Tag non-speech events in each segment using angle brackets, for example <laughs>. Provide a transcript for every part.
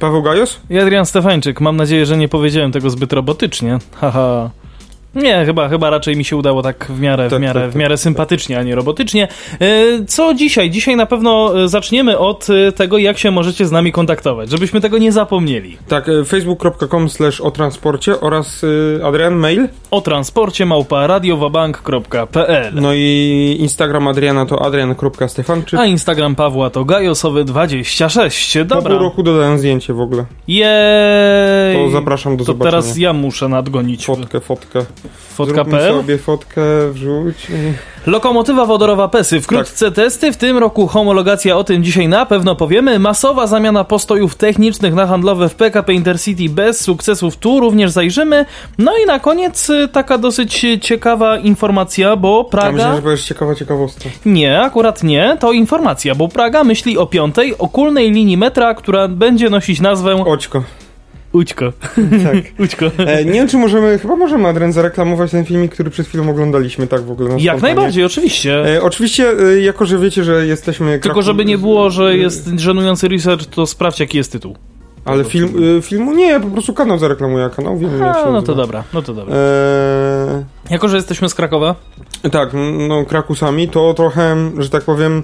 Paweł Gajos? I Adrian Stefańczyk. Mam nadzieję, że nie powiedziałem tego zbyt robotycznie. Haha. Nie, chyba, chyba raczej mi się udało tak w miarę, Tak, w miarę, tak, w tak. miarę sympatycznie, a nie robotycznie. E, Co dzisiaj? Dzisiaj na pewno e, zaczniemy od e, tego, jak się możecie z nami kontaktować, żebyśmy tego nie zapomnieli. Tak, facebook.com slash o transporcie oraz Adrian mail. O transporcie małpa radiowabank.pl No i Instagram Adriana to adrian.stefanczyk. A Instagram Pawła to gajosowy26. Po pół Dobra. roku dodaję zdjęcie w ogóle. Jej! To zapraszam do To zobaczenia. teraz ja muszę nadgonić. Fotkę, fotkę. Fotka.pl sobie fotkę, wrzuć. Lokomotywa wodorowa PESY. Wkrótce Tak. testy, w tym roku homologacja, o tym dzisiaj na pewno powiemy. Masowa zamiana postojów technicznych na handlowe w PKP Intercity bez sukcesów, tu również zajrzymy. No i na koniec y, taka dosyć ciekawa informacja, bo Ja myślę, Praga... że powiesz ciekawa ciekawostka. Nie, akurat nie, to informacja, bo Praga myśli o piątej, okulnej linii metra, która będzie nosić nazwę Oćko. Ućko. Tak. <laughs> Ućko. E, nie wiem, czy możemy, chyba możemy Adrian zareklamować ten filmik, który przed chwilą oglądaliśmy, tak w ogóle. na Jak spontanie. najbardziej, oczywiście. E, oczywiście, e, jako że wiecie, że jesteśmy... Tylko żeby nie było, że jest żenujący research, to sprawdź jaki jest tytuł. Ale film, e, filmu nie, po prostu kanał zareklamuję, a kanał wiemy jak się no to dobra, no to dobra. Eee, Jako, że jesteśmy z Krakowa, tak, no Krakusami, to trochę, że tak powiem,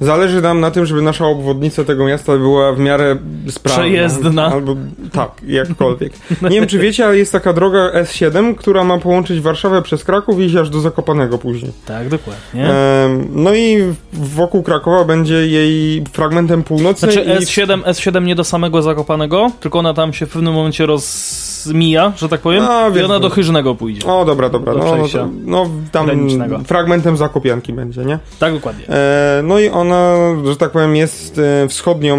zależy nam na tym, żeby nasza obwodnica tego miasta była w miarę sprawna. Przejezdna. Albo tak, jakkolwiek. <laughs> Nie wiem, czy wiecie, ale jest taka droga S7, która ma połączyć Warszawę przez Kraków i iść aż do Zakopanego później. tak, dokładnie. Ehm, no i wokół Krakowa będzie jej fragmentem północnym. Znaczy i... S7, S7 nie do samego Zakopanego, tylko ona tam się w pewnym momencie rozmija, że tak powiem, A, i ona do Chyżnego pójdzie. O, dobra, dobra. Do No, no, to, no tam granicznego. fragmentem Zakopianki będzie, nie? Tak, dokładnie. E, no i ona, że tak powiem, jest e, wschodnią,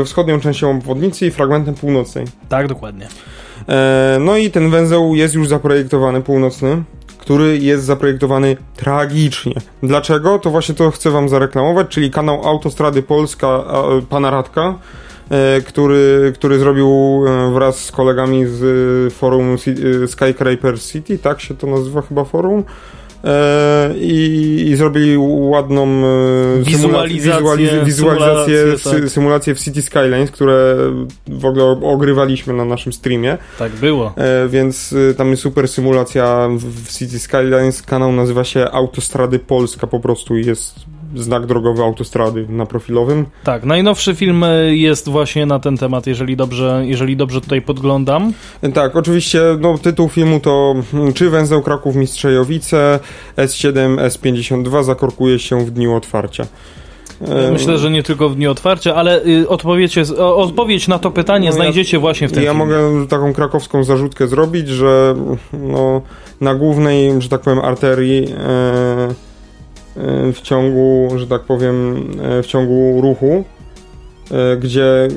e, wschodnią częścią obwodnicy i fragmentem północnej. Tak, dokładnie. E, no i ten węzeł jest już zaprojektowany, północny, który jest zaprojektowany tragicznie. Dlaczego? To właśnie to chcę wam zareklamować, czyli kanał Autostrady Polska pana Radka, który, który zrobił e, wraz z kolegami z e, forum e, Skyscraper City, tak się to nazywa chyba forum. E, i, I zrobili ładną e, Wizualizację, wizualiz- wizualizację, symulację, sy- tak. symulację w City Skylines, które w ogóle ogrywaliśmy na naszym streamie. Tak było. E, więc tam jest super symulacja w, w City Skylines. Kanał nazywa się Autostrady Polska po prostu i jest znak drogowy autostrady na profilowym. Tak, najnowszy film e, jest właśnie na ten temat, jeżeli dobrze, jeżeli dobrze tutaj podglądam. Tak, oczywiście no, tytuł filmu to mm, Czy węzeł Kraków Mistrzejowice S7 S52 zakorkuje się w dniu otwarcia. E, Myślę, że nie tylko w dniu otwarcia, ale y, odpowiedź na to pytanie No ja- znajdziecie właśnie w tym Ja filmie. mogę taką krakowską zarzutkę zrobić, że no, na głównej, że tak powiem, arterii e, w ciągu, że tak powiem, e, w ciągu ruchu, e, gdzie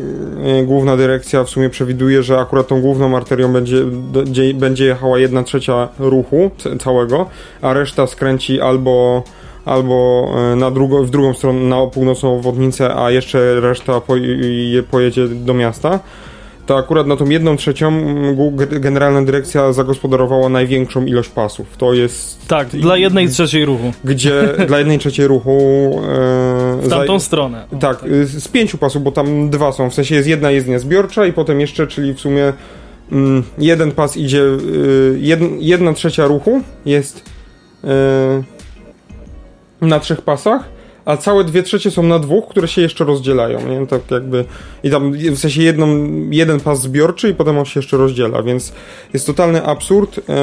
e, główna dyrekcja w sumie przewiduje, że akurat tą główną arterią będzie, będzie jechała jedna trzecia ruchu całego, a reszta skręci albo albo e, na drugo, w drugą stronę, na północną obwodnicę, a jeszcze reszta po, je, pojedzie do miasta to akurat na tą jedną trzecią generalna dyrekcja zagospodarowała największą ilość pasów. To jest Tak, dla jednej trzeciej ruchu. gdzie <laughs> dla jednej trzeciej ruchu e, W tamtą za- stronę. O, tak, z z pięciu pasów, bo tam dwa są. W sensie jest jedna jezdnia zbiorcza i potem jeszcze, czyli w sumie mm, jeden pas idzie, y, jed, jedna trzecia ruchu jest y, na trzech pasach, a całe dwie trzecie są na dwóch, które się jeszcze rozdzielają, nie? Tak jakby i tam w sensie jedną, jeden pas zbiorczy i potem on się jeszcze rozdziela, więc jest totalny absurd. Eee,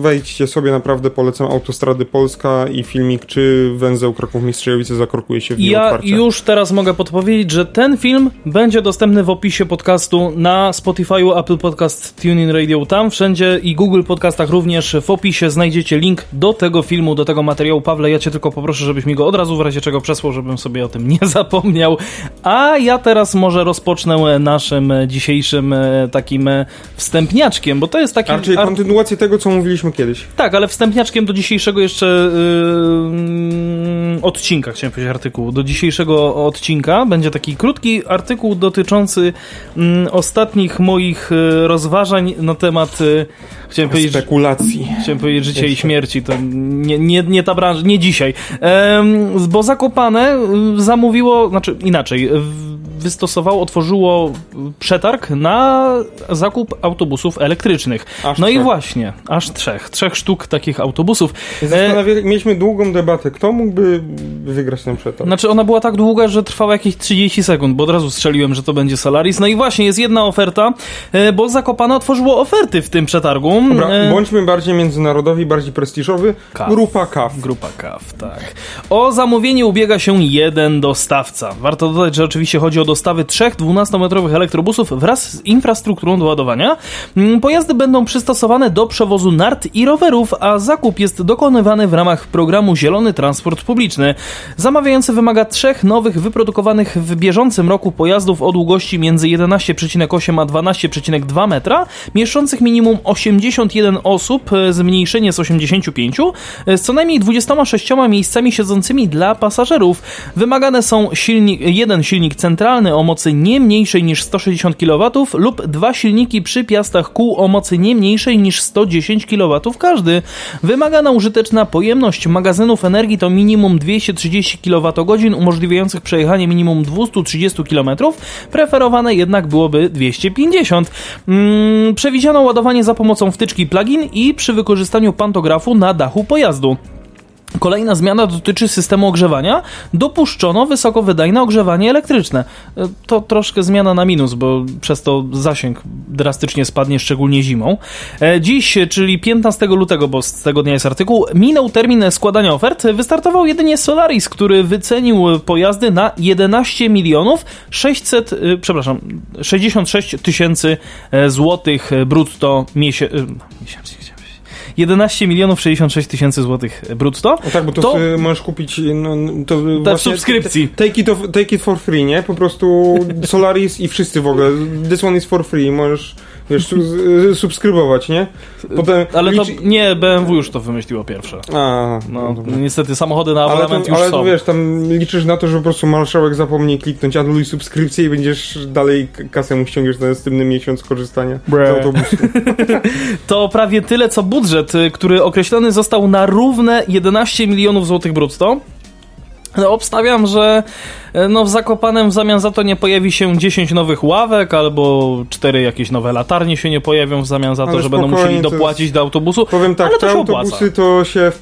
wejdźcie sobie, naprawdę polecam Autostrady Polska i filmik, czy węzeł Kraków Mistrzejowice zakorkuje się w dniu Ja już teraz mogę podpowiedzieć, że ten film będzie dostępny w opisie podcastu na Spotify'u, Apple Podcast, TuneIn Radio, tam wszędzie i Google Podcastach również w opisie znajdziecie link do tego filmu, do tego materiału. Pawle, ja cię tylko poproszę, żebyś mi go od razu w razie czego przesłał, żebym sobie o tym <laughs> nie zapomniał. A ja teraz może rozpocznę naszym dzisiejszym e, takim e, wstępniaczkiem, bo to jest taki... A czyli kontynuację tego, co mówiliśmy kiedyś. Tak, ale wstępniaczkiem do dzisiejszego jeszcze yy, odcinka, chciałem powiedzieć artykułu, do dzisiejszego odcinka będzie taki krótki artykuł dotyczący yy, ostatnich moich yy, rozważań na temat yy, chciałem powiedzieć, spekulacji. Chciałem powiedzieć życia i śmierci, to nie, nie, nie ta branża, nie dzisiaj. bo Zakopane y, zamówiło, znaczy inaczej, wystosowało, otworzyło przetarg na zakup autobusów elektrycznych. Aż no trzech. i właśnie, aż trzech. Trzech sztuk takich autobusów. E... Mieliśmy długą debatę. Kto mógłby wygrać ten przetarg? Znaczy ona była tak długa, że trwała jakieś 30 sekund, bo od razu strzeliłem, że to będzie Solaris. No i właśnie, jest jedna oferta, e, bo Zakopane otworzyło oferty w tym przetargu. Dobra, e... bądźmy bardziej międzynarodowi, bardziej prestiżowy. Kaf. Grupa KAF. Grupa KAF, tak. O zamówienie ubiega się jeden dostawca. Warto dodać, że oczywiście chodzi o dostawy trzech 12-metrowych elektrobusów wraz z infrastrukturą do ładowania. Mm, pojazdy będą przystosowane do przewozu nart i rowerów, a zakup jest dokonywany w ramach programu Zielony Transport Publiczny. Zamawiający wymaga trzech nowych wyprodukowanych w bieżącym roku pojazdów o długości między 11,8 a 12,2 metra, mieszczących minimum 81 osób, zmniejszenie z 85, z co najmniej 26 miejscami siedzącymi dla pasażerów. Wymagane są jeden silnik centralny o mocy nie mniejszej niż 160 kW lub dwa silniki przy piastach kół o mocy nie mniejszej niż 110 kW każdy. Wymagana użyteczna pojemność magazynów energii to minimum 230 kWh umożliwiających przejechanie minimum 230 km, preferowane jednak byłoby 250. Hmm, przewidziano ładowanie za pomocą wtyczki plug-in i przy wykorzystaniu pantografu na dachu pojazdu. Kolejna zmiana dotyczy systemu ogrzewania. Dopuszczono wysokowydajne ogrzewanie elektryczne. E, to troszkę zmiana na minus, bo przez to zasięg drastycznie spadnie, szczególnie zimą. E, dziś, czyli 15 lutego, bo z tego dnia jest artykuł, minął termin składania ofert. Wystartował jedynie Solaris, który wycenił pojazdy na 11 milionów 600, e, przepraszam, 66 tysięcy złotych brutto miesięcznie 11 milionów 66 tysięcy złotych brutto. No tak, bo to, to możesz kupić no, to w subskrypcji. Take it, of, take it for free, nie? Po prostu Solaris i wszyscy w ogóle. This one is for free. Możesz wiesz, subskrybować, nie? Potem ale to nie, BMW już to wymyśliło pierwsze. A, no, no niestety samochody na abonament już ale są. Ale wiesz, tam liczysz na to, że po prostu marszałek zapomni kliknąć anuluj subskrypcję i będziesz dalej kasę mu ściągniesz na następny miesiąc korzystania Bre. z autobusu. <laughs> to prawie tyle, co budżet, y, który określony został na równe 11 milionów złotych brutto. No, obstawiam, że e, no, w Zakopanem w zamian za to nie pojawi się 10 nowych ławek, albo 4 jakieś nowe latarnie się nie pojawią w zamian za to, Ale że będą musieli dopłacić jest... do autobusu. Powiem tak, te autobusy to się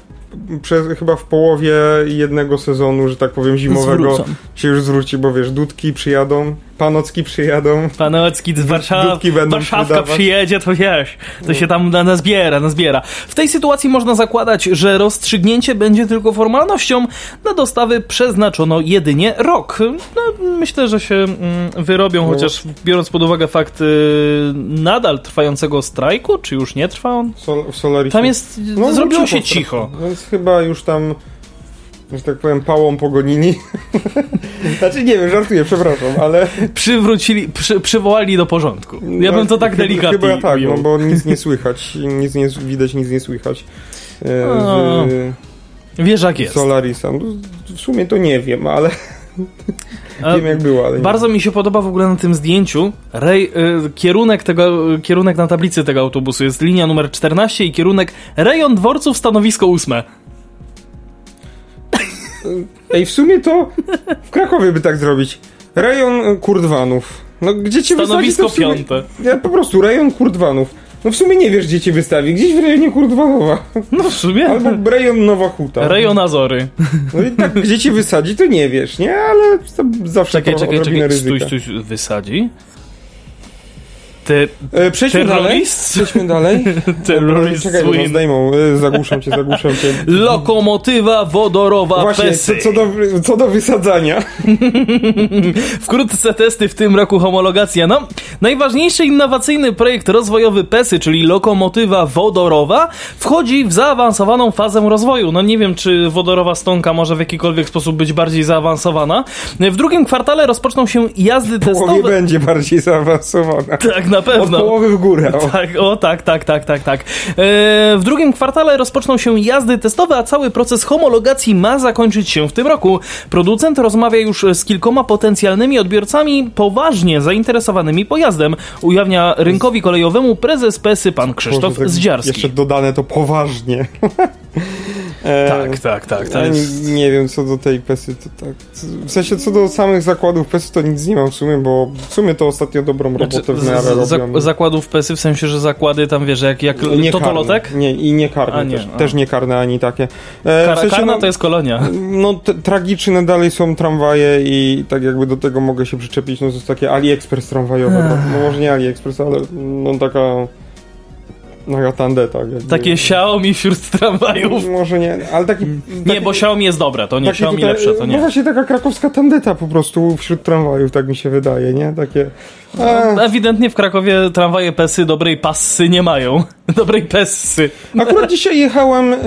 przez, chyba w połowie jednego sezonu, że tak powiem, zimowego Zwrócą. się już zwróci, bo wiesz, dudki przyjadą, Panocki przyjadą. Panocki z Warszawy. Warszawka przyjedzie, to wiesz, to się tam nazbiera, nazbiera. W tej sytuacji można zakładać, że rozstrzygnięcie będzie tylko formalnością. Na dostawy przeznaczono jedynie rok. No, myślę, że się mm, wyrobią, no. chociaż biorąc pod uwagę fakt y, nadal trwającego strajku, czy już nie trwa on? Sol, w Solarisie. Tam jest, no, zrobiło się cicho. Więc chyba już tam że tak powiem, pałą pogonili. <laughs> znaczy nie wiem, żartuję, przepraszam, ale... Przywrócili, przy, przywołali do porządku. Ja no, bym to tak delikatnie Chyba tak, no bo nic nie słychać, nic nie widać, nic nie słychać. E, z, Wiesz jak jest. Solarisa. No, w sumie to nie wiem, ale... Wiem jak było, ale Bardzo mi się podoba w ogóle na tym zdjęciu rej, y, kierunek, tego, kierunek na tablicy tego autobusu. Jest linia numer 14 i kierunek rejon dworców stanowisko 8. Ej, w sumie to w Krakowie by tak zrobić. Rejon kurdwanów. No gdzie cię Stanowisko wysadzi, sumie... piąte. Ja, po prostu rejon kurdwanów. No w sumie nie wiesz, gdzie cię wystawi. Gdzieś w rejonie Kurdwanowa. No w sumie. Albo rejon Nowa Huta. Rejon Azory. No i tak, gdzie cię wysadzi, to nie wiesz, nie? Ale zawsze czekaj, czekaj, czekaj, stój, stój, wysadzi? Te, przejdźmy dalej. Przejdźmy dalej. <laughs> Terrorist Czekaj, nas zdejmą. E, Zagłuszam cię, zagłuszam cię. Lokomotywa wodorowa Właśnie, PESY. co, co, do, co do wysadzania. <laughs> Wkrótce testy w tym roku homologacja. No, najważniejszy innowacyjny projekt rozwojowy PESY, czyli lokomotywa wodorowa, wchodzi w zaawansowaną fazę rozwoju. No nie wiem, czy wodorowa stonka może w jakikolwiek sposób być bardziej zaawansowana. W drugim kwartale rozpoczną się jazdy Połowie testowe. będzie bardziej zaawansowana. Tak, na Od pewno. połowy w górę. O. Tak, o tak, tak, tak, tak, tak. E, w drugim kwartale rozpoczną się jazdy testowe, a cały proces homologacji ma zakończyć się w tym roku. Producent rozmawia już z kilkoma potencjalnymi odbiorcami poważnie zainteresowanymi pojazdem. Ujawnia rynkowi kolejowemu prezes PESY pan Krzysztof Boże, tak Zdziarski. Jeszcze dodane to poważnie. <laughs> E, Tak, tak, tak. To ja jest... nie, nie wiem co do tej pesy, to tak. W sensie co do samych zakładów pesy, to nic nie mam w sumie, bo w sumie to ostatnio dobrą robotę Znaczy, w miarę z- robią. zak- zakładów PESY w sensie, że zakłady tam wiesz, jak, jak Nie totolotek? karne. Nie, i nie karne nie, też. Też nie karne ani takie. E, Kara, w sensie, karna no, to jest kolonia. No, te, tragiczne dalej są tramwaje i tak jakby do tego mogę się przyczepić, no to jest takie AliExpress tramwajowe. tak? No może nie AliExpress, ale no taka... Taka tandeta. Jakby. Takie Xiaomi wśród tramwajów. Może nie, ale taki... Nie, taki- bo Xiaomi jest dobre, to nie Xiaomi tutaj- lepsze, to No nie. właśnie taka krakowska tandeta po prostu wśród tramwajów, tak mi się wydaje, nie? Takie... A, Ewidentnie w Krakowie tramwaje PESy dobrej passy nie mają. <laughs> Dobrej PESy. Akurat dzisiaj jechałem, e,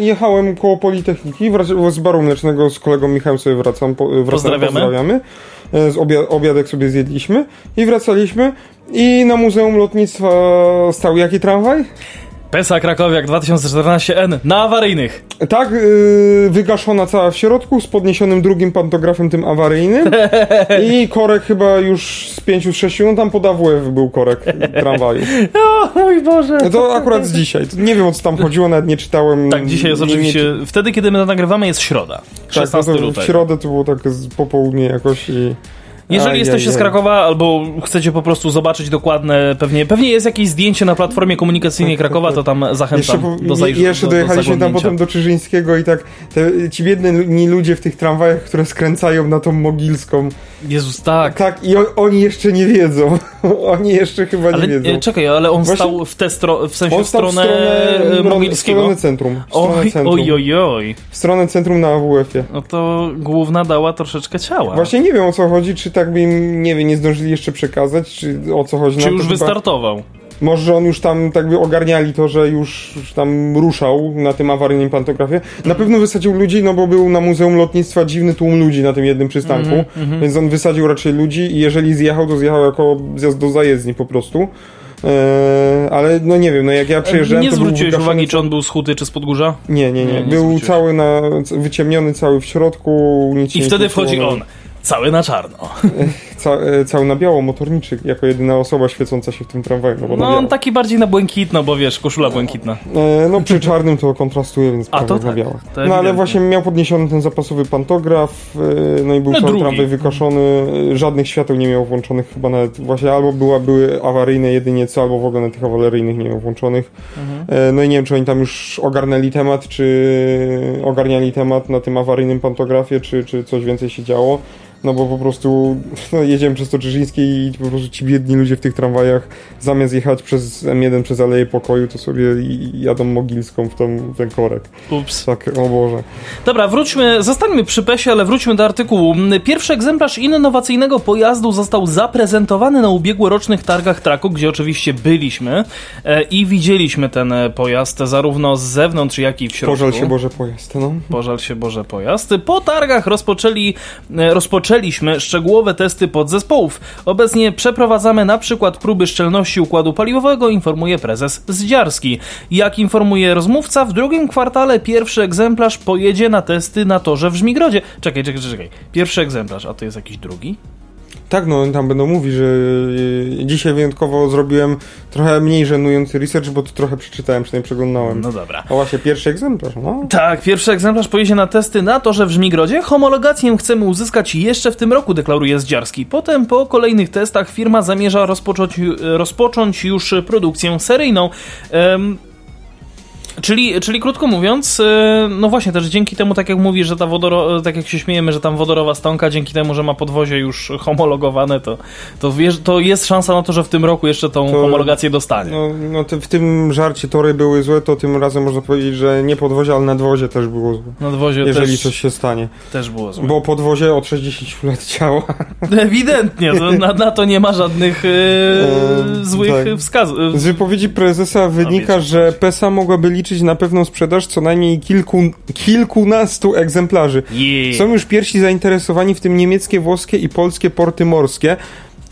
jechałem koło Politechniki, wrac- z baru mlecznego z kolegą Michałem sobie wracam, wracam Pozdrawiamy. pozdrawiamy. E, z obia- obiadek sobie zjedliśmy i wracaliśmy i na Muzeum Lotnictwa stał jaki tramwaj? PESA Krakowiak 2014N na awaryjnych. Tak, y, wygaszona cała w środku, z podniesionym drugim pantografem tym awaryjnym <laughs> i korek chyba już z 5-6, no tam pod AWF był korek tramwaju. <laughs> O mój Boże. No to akurat z dzisiaj. Nie wiem o co tam chodziło, nawet nie czytałem. Tak, dzisiaj jest nie, nie oczywiście, wtedy kiedy my to nagrywamy jest środa. Tak, 16 no to w lutego. środę to było tak z popołudnie jakoś i... Jeżeli jesteście z. Krakowa albo chcecie po prostu zobaczyć dokładne, pewnie, pewnie jest jakieś zdjęcie na platformie komunikacyjnej Krakowa, to tam Jeszcze, zachęcam po, do zajrzenia. jeszcze do, do dojechaliśmy tam potem do Czyżyńskiego i tak te, ci biedni ludzie w tych tramwajach, które skręcają na tą Mogilską. Jezus, tak. Tak, i o, oni jeszcze nie wiedzą. <laughs> oni jeszcze chyba Ale nie wiedzą. czekaj, ale on Właśnie- stał w tę stronę, w sensie On w stronę, e, w Mogilskiego. stronę centrum. W stronę Oj, centrum. oj, oj, oj. W stronę centrum na AWF-ie. No to główna dała troszeczkę ciała. Właśnie nie wiem o co chodzi, czy tak by im, nie wiem, nie zdążyli jeszcze przekazać, czy o co chodzi. Czy już chyba- wystartował? Może on już tam tak by ogarniali to, że już, już tam ruszał na tym awaryjnym pantografie. Na pewno wysadził ludzi, no bo był na Muzeum Lotnictwa dziwny tłum ludzi na tym jednym przystanku, Mhm, więc on wysadził raczej ludzi i jeżeli zjechał, to zjechał jako zjazd do zajezdni po prostu. Eee, ale no nie wiem, no jak ja przejeżdżałem, Nie zwróciłeś uwagi, czy on był z huty, czy z podgórza? Nie, nie, nie. Nie, nie był zwróciłeś. cały na, wyciemniony cały w środku, I wtedy wchodzi no. on. Cały na czarno. <laughs> Ca, e, cały na biało, motorniczy, jako jedyna osoba świecąca się w tym tramwaju. No, na No biało. on taki bardziej na błękitno, bo wiesz, koszula błękitna. E, No przy czarnym to kontrastuje, więc A, to na tak, białe. to No ale właśnie miał podniesiony ten zapasowy pantograf, e, no i był No, cały drugi. tramwaj wykaszony, e, żadnych świateł nie miał włączonych chyba nawet, właśnie albo była, były awaryjne jedynie co, albo w ogóle na tych awaryjnych nie miał włączonych. Mhm. E, No i nie wiem, czy oni tam już ogarnęli temat, czy ogarniali temat na tym awaryjnym pantografie, czy, czy coś więcej się działo. No bo po prostu <laughs> no, jedziemy przez to Czyżyńskie i po prostu ci biedni ludzie w tych tramwajach zamiast jechać przez M1 przez Aleję Pokoju, to sobie jadą Mogilską w tą, ten korek. Ups. Tak, o Boże. Dobra, wróćmy, zostańmy przy PESie, ale wróćmy do artykułu. Pierwszy egzemplarz innowacyjnego pojazdu został zaprezentowany na ubiegłorocznych targach traku, gdzie oczywiście byliśmy e, i widzieliśmy ten e, pojazd zarówno z zewnątrz, jak i w środku. Pożal się Boże pojazd, no. Pożal się Boże pojazd. Po targach rozpoczęli, e, rozpoczęliśmy szczegółowe testy podzespołów. Obecnie przeprowadzamy na przykład próby szczelności układu paliwowego, informuje prezes Zdziarski. Jak informuje rozmówca, w drugim kwartale pierwszy egzemplarz pojedzie na testy na torze w Żmigrodzie. Czekaj, czekaj, czekaj. Pierwszy egzemplarz, a to jest jakiś drugi? Tak, no tam będą mówić, że y, dzisiaj wyjątkowo zrobiłem trochę mniej żenujący research, bo to trochę przeczytałem, przynajmniej przeglądałem. No dobra. A właśnie pierwszy egzemplarz, no. Tak, pierwszy egzemplarz pojedzie na testy na torze w Żmigrodzie. Homologację chcemy uzyskać jeszcze w tym roku, deklaruje Zdziarski. Potem po kolejnych testach firma zamierza rozpocząć, rozpocząć już produkcję seryjną. Czyli, czyli krótko mówiąc, e, no właśnie też dzięki temu, tak jak mówisz, że ta wodoro, tak jak się śmiejemy, że tam wodorowa stonka, dzięki temu, że ma podwozie już homologowane, to, to, wiesz, to jest szansa na to, że w tym roku jeszcze tą To- homologację dostanie. No, no w tym żarcie tory były złe, to tym razem można powiedzieć, że nie podwozie, ale nadwozie też było złe. Nadwozie Jeżeli też, coś się stanie. też było złe. Bo podwozie od 60 lat działa. <laughs> Ewidentnie, to, na, na to nie ma żadnych E, złych tak. wskazów. Z wypowiedzi prezesa wynika, wiecie, że PESA mogłaby liczyć na pewną sprzedaż co najmniej kilku, kilkunastu egzemplarzy. Jej. Są już pierwsi zainteresowani, w tym niemieckie, włoskie i polskie porty morskie,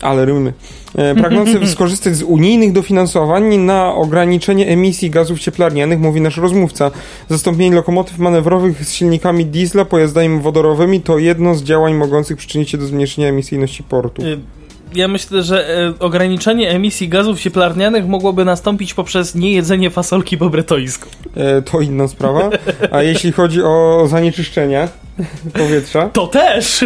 ale rymy, e, pragnące <laughs> skorzystać z unijnych dofinansowań na ograniczenie emisji gazów cieplarnianych, mówi nasz rozmówca. Zastąpienie lokomotyw manewrowych z silnikami diesla pojazdami wodorowymi to jedno z działań mogących przyczynić się do zmniejszenia emisyjności portu. Ja myślę, że e, ograniczenie emisji gazów cieplarnianych mogłoby nastąpić poprzez niejedzenie fasolki po bretońsku. E, to inna sprawa. A jeśli chodzi o zanieczyszczenia powietrza, To też!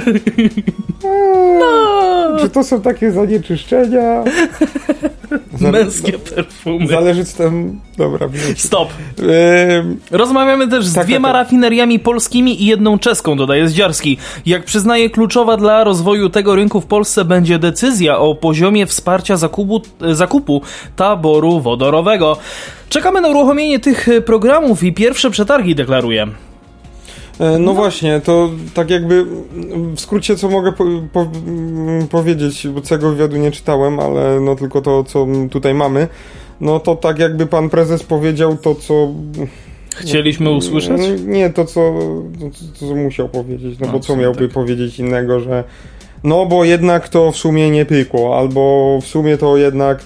czy to są takie zanieczyszczenia? Za- Męskie perfumy. Zależy co tam... Dobra, wiem. Stop. Rozmawiamy też z Tak, dwiema tak, tak. rafineriami polskimi i jedną czeską, dodaje Zdziarski. Jak przyznaje, kluczowa dla rozwoju tego rynku w Polsce będzie decyzja o poziomie wsparcia zakupu, zakupu taboru wodorowego. Czekamy na uruchomienie tych programów i pierwsze przetargi, deklaruje. E, No właśnie, to tak jakby w skrócie co mogę po, po, mm, powiedzieć, bo całego wywiadu nie czytałem, ale no tylko to, co tutaj mamy. No to tak jakby pan prezes powiedział to, co... Chcieliśmy usłyszeć? No, Nie, to co, to, co, co musiał powiedzieć, no No, bo co miałby tak. powiedzieć innego, że no bo jednak to w sumie nie pykło, albo w sumie to jednak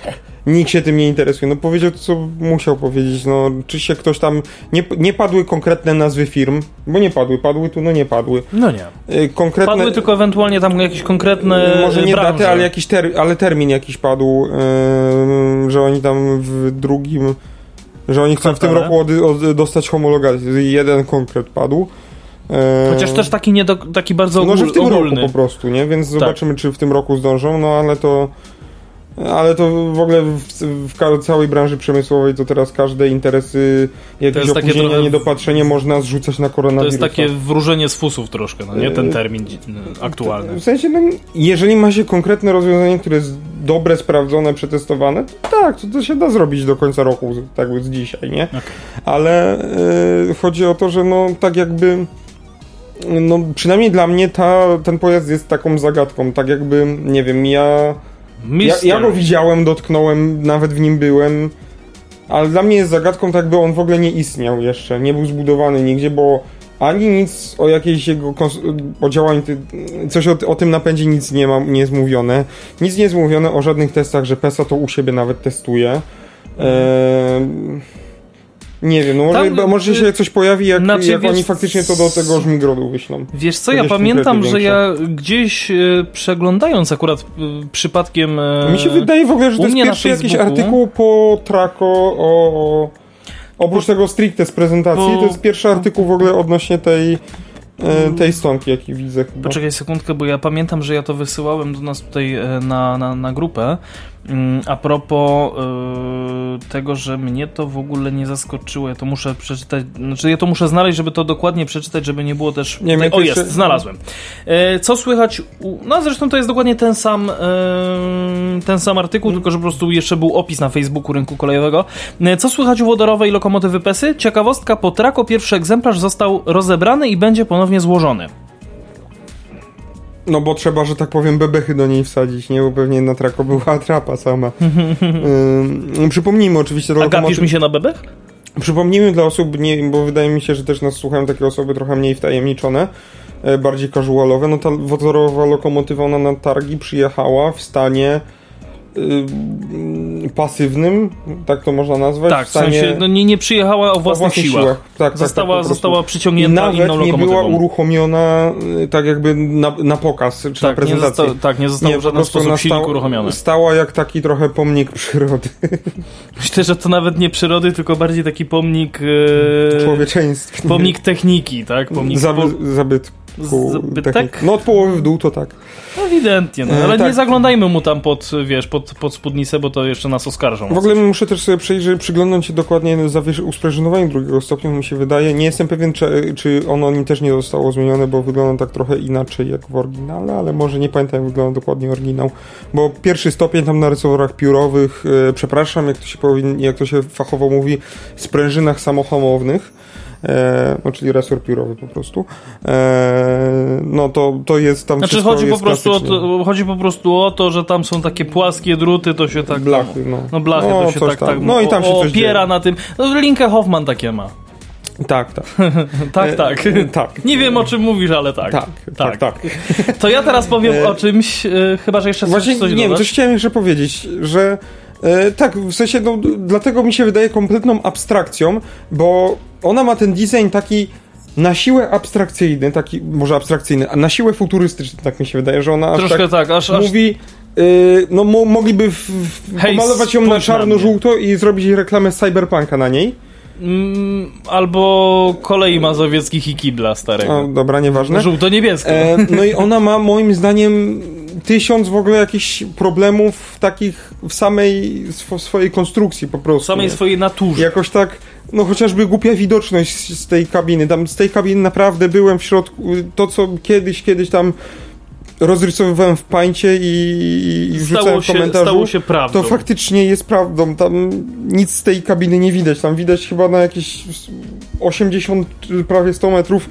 nikt się tym nie interesuje. No powiedział to, co musiał powiedzieć, no czy się ktoś tam... Nie, nie padły konkretne nazwy firm, bo nie padły, padły tu, no nie padły. No nie. Y, Konkretne... Padły tylko ewentualnie tam jakieś konkretne Może nie branże. daty, ale jakiś ter, ale termin jakiś padł, yy, że oni tam w drugim, że oni chcą w tym roku od, od, dostać homologację. Jeden konkret padł. Yy, Chociaż też taki, nie do, taki bardzo no, że w tym ogólny. Tak. roku po prostu, nie? Więc zobaczymy, czy w tym roku zdążą, no ale to ale to w ogóle w, w całej branży przemysłowej to teraz każde interesy, jakieś opóźnienie, trochę- niedopatrzenie można zrzucać na To koronawirusa. jest takie wróżenie z fusów troszkę, no nie? Ten termin dzi- aktualny. W sensie, no, jeżeli ma się konkretne rozwiązanie, które jest dobre, sprawdzone, przetestowane, to tak, to, to się da zrobić do końca roku, tak z dzisiaj, nie? Okej. Ale y, chodzi o to, że no tak jakby no przynajmniej dla mnie ta, ten pojazd jest taką zagadką, tak jakby, nie wiem, ja, ja, ja go widziałem, dotknąłem, nawet w nim byłem, ale dla mnie jest zagadką, tak jakby on w ogóle nie istniał jeszcze, nie był zbudowany nigdzie, bo ani nic o jakiejś jego o działaniu, coś o, o tym napędzie nic nie ma, nie jest mówione. Nic nie jest mówione o żadnych testach, że PESA to u siebie nawet testuje. Eee, nie wiem, no może, Tam, może y, się coś pojawi, jak, znaczy, jak wiesz, oni faktycznie to do tego żmigrodu wyślą. Wiesz co, ja pamiętam, że ja gdzieś e, przeglądając akurat e, przypadkiem... Mi się wydaje w ogóle, że to jest pierwszy jakiś artykuł po Traco o... o oprócz tego stricte z prezentacji, Po- to jest pierwszy artykuł w ogóle odnośnie tej, e, tej stonki, jaki widzę chyba. Poczekaj sekundkę, bo ja pamiętam, że ja to wysyłałem do nas tutaj e, na, na, na grupę. Mm, A propos e, tego, że mnie to w ogóle nie zaskoczyło, ja to muszę przeczytać, znaczy ja to muszę znaleźć, żeby to dokładnie przeczytać, żeby nie było też... Nie, to o, jeszcze- jest, znalazłem. E, Co słychać... U... No zresztą to jest dokładnie ten sam, e, ten sam artykuł, tylko że po prostu jeszcze był opis na Facebooku rynku kolejowego. Co słychać u wodorowej lokomotywy PESY? Ciekawostka, po Trako pierwszy egzemplarz został rozebrany i będzie ponownie złożony. No bo trzeba, że tak powiem, bebechy do niej wsadzić, nie? Bo pewnie na trako była <laughs> atrapa sama. Ym, przypomnijmy oczywiście A gapisz mi się na bebech? Przypomnijmy dla osób, nie, bo wydaje mi się, że też nas słuchają takie osoby trochę mniej wtajemniczone, e, bardziej casualowe. No ta wodorowa lokomotywa, ona na targi przyjechała w stanie y, pasywnym, tak to można nazwać. Tak, w w stanie sensie no, nie, nie przyjechała o własnych, siłach. Tak, tak, Została, tak, prostu. została I przyciągnięta nawet inną nie była uruchomiona y, tak jakby na, na pokaz, czy na tak, nie prezentację. został, tak, nie został w po żaden sposób silnik stała- uruchomiony. Stała jak taki trochę pomnik przyrody, <laughs> Myślę, że to nawet nie przyrody, tylko bardziej taki pomnik... E, człowieczeństwa. pomnik techniki, tak? Pomnik Zaby, zabytku. Zbytek? technik. No od połowy w dół to tak. Ewidentnie, no, E, ale tak. nie zaglądajmy mu tam pod, wiesz, pod, pod spódnicę, bo to jeszcze nas oskarżą. W ogóle muszę też sobie przejrzeć, przyglądnąć się dokładnie zawiesz- usprażynowaniu drugiego stopnia, mi się wydaje. Nie jestem pewien, czy, czy ono nim też nie zostało zmienione, bo wygląda tak trochę inaczej jak w oryginale, ale może nie pamiętam, jak wygląda dokładnie oryginał. Bo pierwszy stopień tam na rysoworach piórowych, e, przepraszam, jak to się powin, jak to się fachowo mówi, sprężynach samohamownych. E, no, czyli resor piórowy po prostu. E, no to, to jest tam Znaczy chodzi po, prostu o to, chodzi po prostu o to, że tam są takie płaskie druty, to się tak... Blachy, no. No blachy, No, to się tak, tak No i tam się o- coś opiera dzieje. na tym. No Linke Hoffman takie ma. Tak, tak. <laughs> Tak, E, tak. tak. Nie wiem o czym mówisz, ale tak. Tak, tak, tak. To ja teraz powiem E, o czymś, e, chyba że jeszcze coś, Właśnie, coś nie wiem, dodasz. coś chciałem jeszcze powiedzieć, że e, tak, w sensie, no, dlatego mi się wydaje kompletną abstrakcją, bo ona ma ten design taki na siłę abstrakcyjny, taki, może abstrakcyjny, a na siłę futurystyczny, tak mi się wydaje, że ona aż Troszkę tak tak, aż, aż mówi... y, no mo, mogliby w, w, Hej, pomalować ją na czarno-żółto i zrobić reklamę cyberpunka na niej. mm, albo kolei mazowieckich i kibla starego. O, dobra, nieważne. Żółto-niebiesko. E, no i ona ma moim zdaniem tysiąc w ogóle jakichś problemów takich w samej sw- swojej konstrukcji po prostu. w samej nie? swojej naturze. Jakoś tak, no chociażby głupia widoczność z, z tej kabiny. Tam z tej kabiny naprawdę byłem w środku. To, co kiedyś, kiedyś tam rozrysowywałem w pańcie i, i wrzucałem stało w się, komentarzu. stało się prawdą. To faktycznie jest prawdą. Tam nic z tej kabiny nie widać. Tam widać chyba na jakieś 80, prawie 100 metrów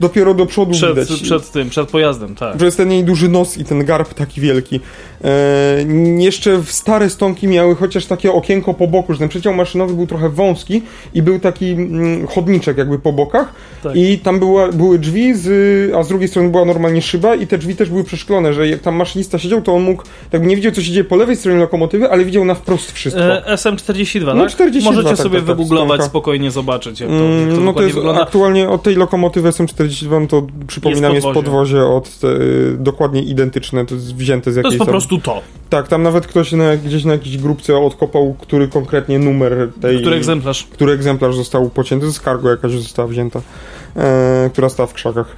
dopiero do przodu przed, widać. przed tym, przed pojazdem, tak. Że jest ten jej duży nos i ten garb taki wielki. E, jeszcze w stare stonki miały chociaż takie okienko po boku, że ten przedział maszynowy był trochę wąski i był taki mm, chodniczek jakby po bokach Tak. i tam była, były drzwi, z, a z drugiej strony była normalnie szyba i te drzwi też były przeszklone, że jak tam maszynista siedział, to on mógł, tak nie widział co się dzieje po lewej stronie lokomotywy, ale widział na wprost wszystko. E, SM42, No, tak? 42, Możecie tak, sobie tak, tak, wygooglować, stonka. spokojnie zobaczyć, jak to, Mm, jak to no to jest wygląda. aktualnie od tej lokomotywy SM42, no to przypominam, Jest jest podwozie. podwozie, od y, dokładnie identyczne, to jest wzięte z To jakiejś jest po prostu to. Tak, tam nawet ktoś na, gdzieś na jakiejś grupce odkopał, który konkretnie numer tej... Który egzemplarz? który egzemplarz został pocięty, z cargo jakaś została wzięta, e, która stała w krzakach.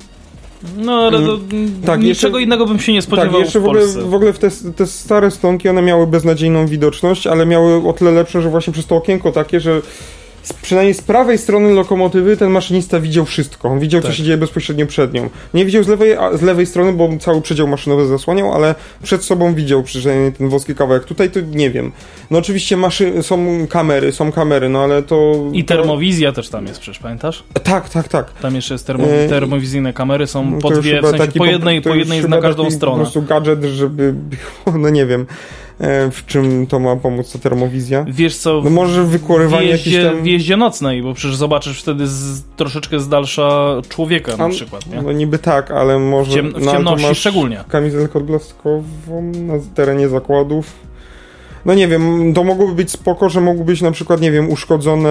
No ale to, tak, niczego jeszcze- innego bym się nie spodziewał tak, jeszcze w w ogóle, w ogóle w te, te stare stonki, one miały beznadziejną widoczność, ale miały o tyle lepszą, że właśnie przez to okienko takie, że przynajmniej z prawej strony lokomotywy ten maszynista widział wszystko. On widział, Tak. co się dzieje bezpośrednio przed nią. Nie widział z lewej, z lewej strony, bo cały przedział maszynowy zasłaniał, ale przed sobą widział przynajmniej ten wąski kawałek. Tutaj to nie wiem. No oczywiście maszy, są kamery, są kamery, no ale to... I to, termowizja też tam jest przecież, pamiętasz? Tak, tak, tak. Tam jeszcze jest termo, E, termowizyjne kamery, są po to dwie, w sensie po jednej, to po jednej na każdą taki stronę. Po prostu gadżet, żeby <laughs> no nie wiem, w czym to ma pomóc ta termowizja. Wiesz co, No może w wykonywanie jakichś jeździe, tam... w jeździe nocnej, bo przecież zobaczysz wtedy z, troszeczkę z dalsza człowieka na A, przykład, nie? No niby tak, ale może... W, ciem, w no, ciemności masz szczególnie. Kamizelkę odblaskową na terenie zakładów. No nie wiem, to mogłoby być spoko, że mogły być na przykład, nie wiem, uszkodzone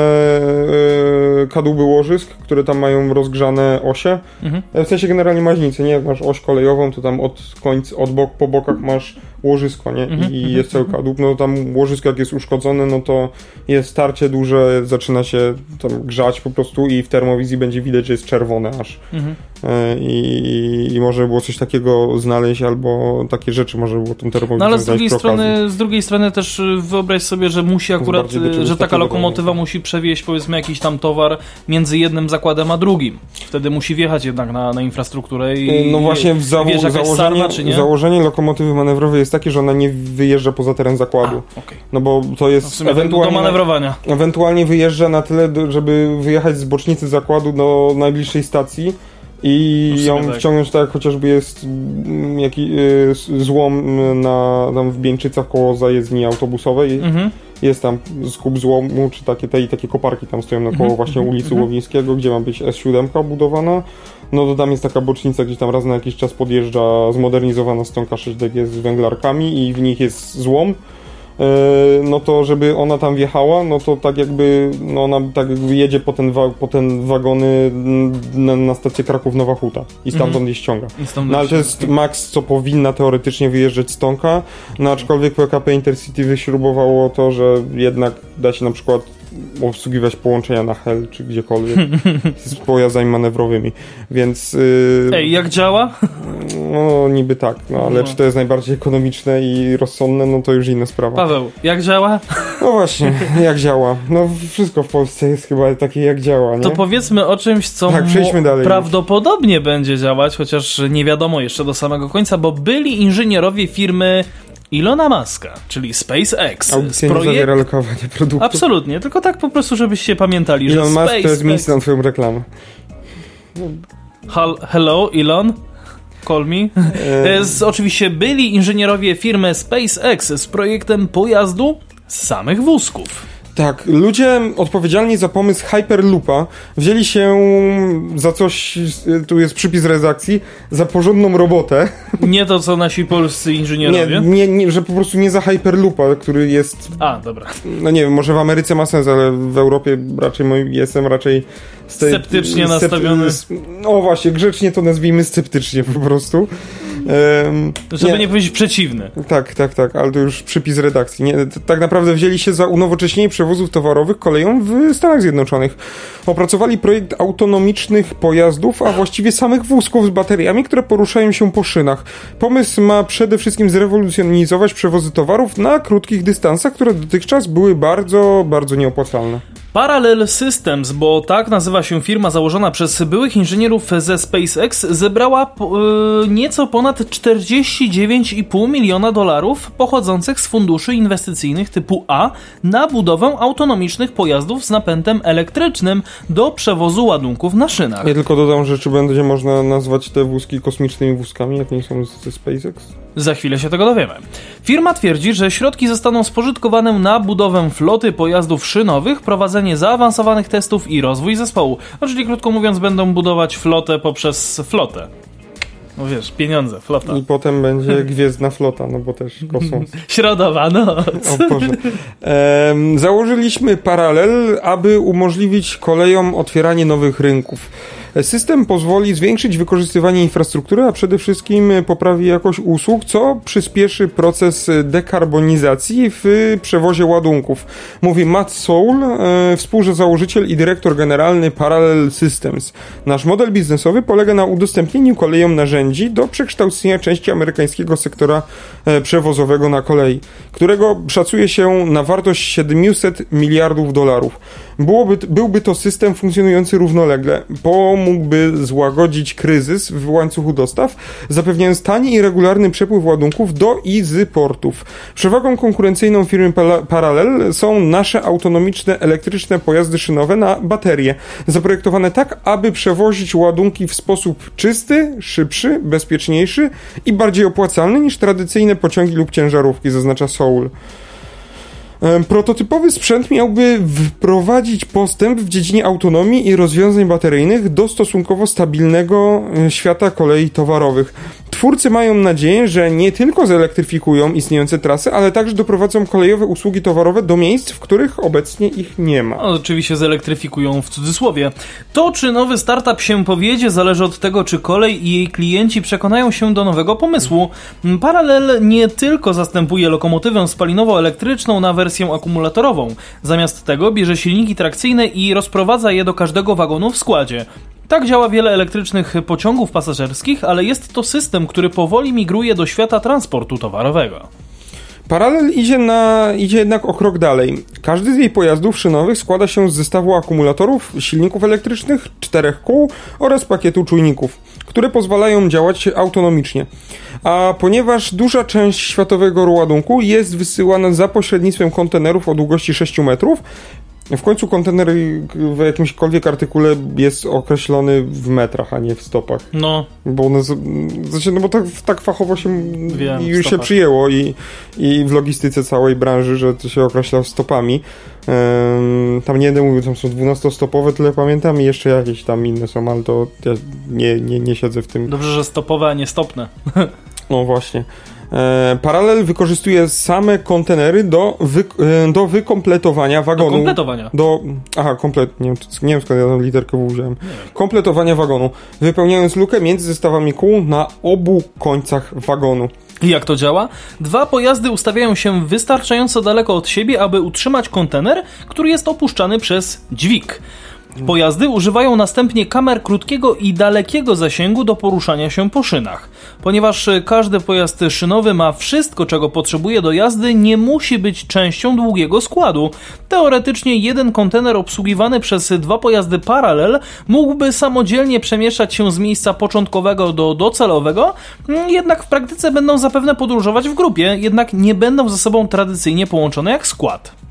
e, kadłuby łożysk, które tam mają rozgrzane osie. Mhm. E, W sensie generalnie maźnicy, nie? Jak masz oś kolejową, to tam od końca, od bok, po bokach masz łożysko, nie? Mhm, I mhm, jest cały kadłub. No tam łożysko jak jest uszkodzone, no to jest starcie duże, zaczyna się tam grzać po prostu i w termowizji będzie widać, że jest czerwone aż. Mhm. E, I, i może było coś takiego znaleźć, albo takie rzeczy może było tą termowizją No ale z drugiej, okazji. strony, z drugiej strony też y, wyobraź sobie, że musi akurat, y, że taka lokomotywa musi przewieźć powiedzmy jakiś tam towar między jednym zakładem a drugim. Wtedy musi wjechać jednak na, na infrastrukturę i No właśnie w zało- założenie, sarna, założenie lokomotywy manewrowej jest takie, że ona nie wyjeżdża poza teren zakładu. Okej. No bo to No jest w sumie do, ewentualnie, manewrowania. ewentualnie wyjeżdża na tyle, żeby wyjechać z bocznicy zakładu do najbliższej stacji i No ją tak. wciągnąć tak chociażby jest mm, jaki, y, złom mm, na, tam w Bieńczycach koło zajezdni autobusowej. Mhm. Jest tam skup złomu, czy takie, te, takie koparki tam stoją na koło Mhm, właśnie mhm, ulicy mhm. Łowińskiego, gdzie ma być S7 budowana. No to tam jest taka bocznica, gdzie tam raz na jakiś czas podjeżdża zmodernizowana stonka 6DG z węglarkami i w nich jest złom. E, No to żeby ona tam wjechała, no to tak jakby, no ona tak jakby jedzie po ten, wa- po ten wagony na, na stację Kraków-Nowa Huta i stamtąd Mhm. je ściąga. No ale to jest maks, co powinna teoretycznie wyjeżdżać stonka, no aczkolwiek PKP Intercity wyśrubowało to, że jednak da się na przykład obsługiwać połączenia na Hel czy gdziekolwiek z <laughs> pojazdami manewrowymi, więc... Yy, Ej, jak działa? No niby tak, no ale No. czy to jest najbardziej ekonomiczne i rozsądne, no to już inna sprawa. Paweł, jak działa? No właśnie, jak działa? No wszystko w Polsce jest chyba takie jak działa, nie? To powiedzmy o czymś, co Tak, prawdopodobnie będzie działać, chociaż nie wiadomo jeszcze do samego końca, bo byli inżynierowie firmy Ilona Muska, czyli SpaceX. Audycja nie projekt- zawiera lokowania produktów. Absolutnie, tylko tak po prostu, żebyście pamiętali, Elon że Musk SpaceX... to jest miejsce na twoją reklamę. Hal- Hello, Elon? Call me. E, Z, oczywiście byli inżynierowie firmy SpaceX z projektem pojazdu z samych wózków. Tak, ludzie odpowiedzialni za pomysł Hyperloopa wzięli się za coś, tu jest przypis redakcji, za porządną robotę. <laughs> Nie to, co nasi polscy Nie, inżynierowie. nie, nie, że po prostu nie za Hyperloopa, który jest, A, dobra. no nie wiem, może w Ameryce ma sens, ale w Europie raczej moi- jestem raczej Sceptycznie nastawiony. No właśnie, grzecznie to nazwijmy sceptycznie po prostu. Em, Żeby nie, powiedzieć przeciwny. Tak, tak, tak, ale to już przypis redakcji. Nie, tak naprawdę wzięli się za unowocześnienie przewozów towarowych koleją w Stanach Zjednoczonych. Opracowali projekt autonomicznych pojazdów, a właściwie samych wózków z bateriami, które poruszają się po szynach. Pomysł ma przede wszystkim zrewolucjonizować przewozy towarów na krótkich dystansach, które dotychczas były bardzo, bardzo nieopłacalne. Parallel Systems, bo tak nazywa się firma założona przez byłych inżynierów ze SpaceX, zebrała e, nieco ponad 49,5 miliona dolarów pochodzących z funduszy inwestycyjnych typu A na budowę autonomicznych pojazdów z napędem elektrycznym do przewozu ładunków na szynach. Ja tylko dodam, że czy będzie można nazwać te wózki kosmicznymi wózkami, jak nie są ze SpaceX? Za chwilę się tego dowiemy. Firma twierdzi, że środki zostaną spożytkowane na budowę floty pojazdów szynowych, prowadzenie zaawansowanych testów i rozwój zespołu. No, czyli krótko mówiąc, będą budować flotę poprzez flotę. No wiesz, pieniądze, flota. I potem będzie <laughs> gwiezdna flota, no bo też kosmos. <laughs> Środowa noc. O Boże. Em, założyliśmy paralel, aby umożliwić kolejom otwieranie nowych rynków. System pozwoli zwiększyć wykorzystywanie infrastruktury, a przede wszystkim poprawi jakość usług, co przyspieszy proces dekarbonizacji w przewozie ładunków. Mówi Matt Soul, e, współzałożyciel i dyrektor generalny Parallel Systems. Nasz model biznesowy polega na udostępnieniu kolejom narzędzi do przekształcenia części amerykańskiego sektora e, przewozowego na kolei, którego szacuje się na wartość 700 miliardów dolarów. Byłoby, byłby to system funkcjonujący równolegle. Pomógłby złagodzić kryzys w łańcuchu dostaw, zapewniając tani i regularny przepływ ładunków do i z portów. Przewagą konkurencyjną firmy Parallel są nasze autonomiczne elektryczne pojazdy szynowe na baterie, zaprojektowane tak, aby przewozić ładunki w sposób czysty, szybszy, bezpieczniejszy i bardziej opłacalny niż tradycyjne pociągi lub ciężarówki, zaznacza Soul. Prototypowy sprzęt miałby wprowadzić postęp w dziedzinie autonomii i rozwiązań bateryjnych do stosunkowo stabilnego e, świata kolei towarowych. Twórcy mają nadzieję, że nie tylko zelektryfikują istniejące trasy, ale także doprowadzą kolejowe usługi towarowe do miejsc, w których obecnie ich nie ma. No, oczywiście zelektryfikują w cudzysłowie. To, czy nowy startup się powiedzie, zależy od tego, czy kolej i jej klienci przekonają się do nowego pomysłu. Parallel nie tylko zastępuje lokomotywę spalinowo-elektryczną na wersję akumulatorową. Zamiast tego bierze silniki trakcyjne i rozprowadza je do każdego wagonu w składzie. Tak działa wiele elektrycznych pociągów pasażerskich, ale jest to system, który powoli migruje do świata transportu towarowego. Paralel idzie, na, idzie jednak o krok dalej. Każdy z jej pojazdów szynowych składa się z zestawu akumulatorów, silników elektrycznych, czterech kół oraz pakietu czujników, które pozwalają działać autonomicznie. A ponieważ duża część światowego ładunku jest wysyłana za pośrednictwem kontenerów o długości 6 metrów, w końcu kontener w jakimśkolwiek artykule jest określony w metrach, a nie w stopach. No, Bo one, znaczy, no bo tak, tak fachowo się Wiem, już się przyjęło i, i w logistyce całej branży, że to się określa stopami. Em, tam nie będę mówił, tam są 12-stopowe, tyle pamiętam i jeszcze jakieś tam inne są, ale to ja nie, nie, nie siedzę w tym. dobrze, że stopowe, a nie stopne. No właśnie. E, Paralel wykorzystuje same kontenery do, wy, e, do wykompletowania Do wagonu. kompletowania. Do. Aha, komplet. Nie wiem, nie wiem skąd ja tą literkę wziąłem. Kompletowania wagonu, wypełniając lukę między zestawami kół na obu końcach wagonu. Jak to działa? Dwa pojazdy ustawiają się wystarczająco daleko od siebie, aby utrzymać kontener, który jest opuszczany przez dźwig. Pojazdy używają następnie kamer krótkiego i dalekiego zasięgu do poruszania się po szynach. Ponieważ każdy pojazd szynowy ma wszystko, czego potrzebuje do jazdy, nie musi być częścią długiego składu. Teoretycznie jeden kontener obsługiwany przez dwa pojazdy paralel mógłby samodzielnie przemieszczać się z miejsca początkowego do docelowego, jednak w praktyce będą zapewne podróżować w grupie, jednak nie będą ze sobą tradycyjnie połączone jak skład.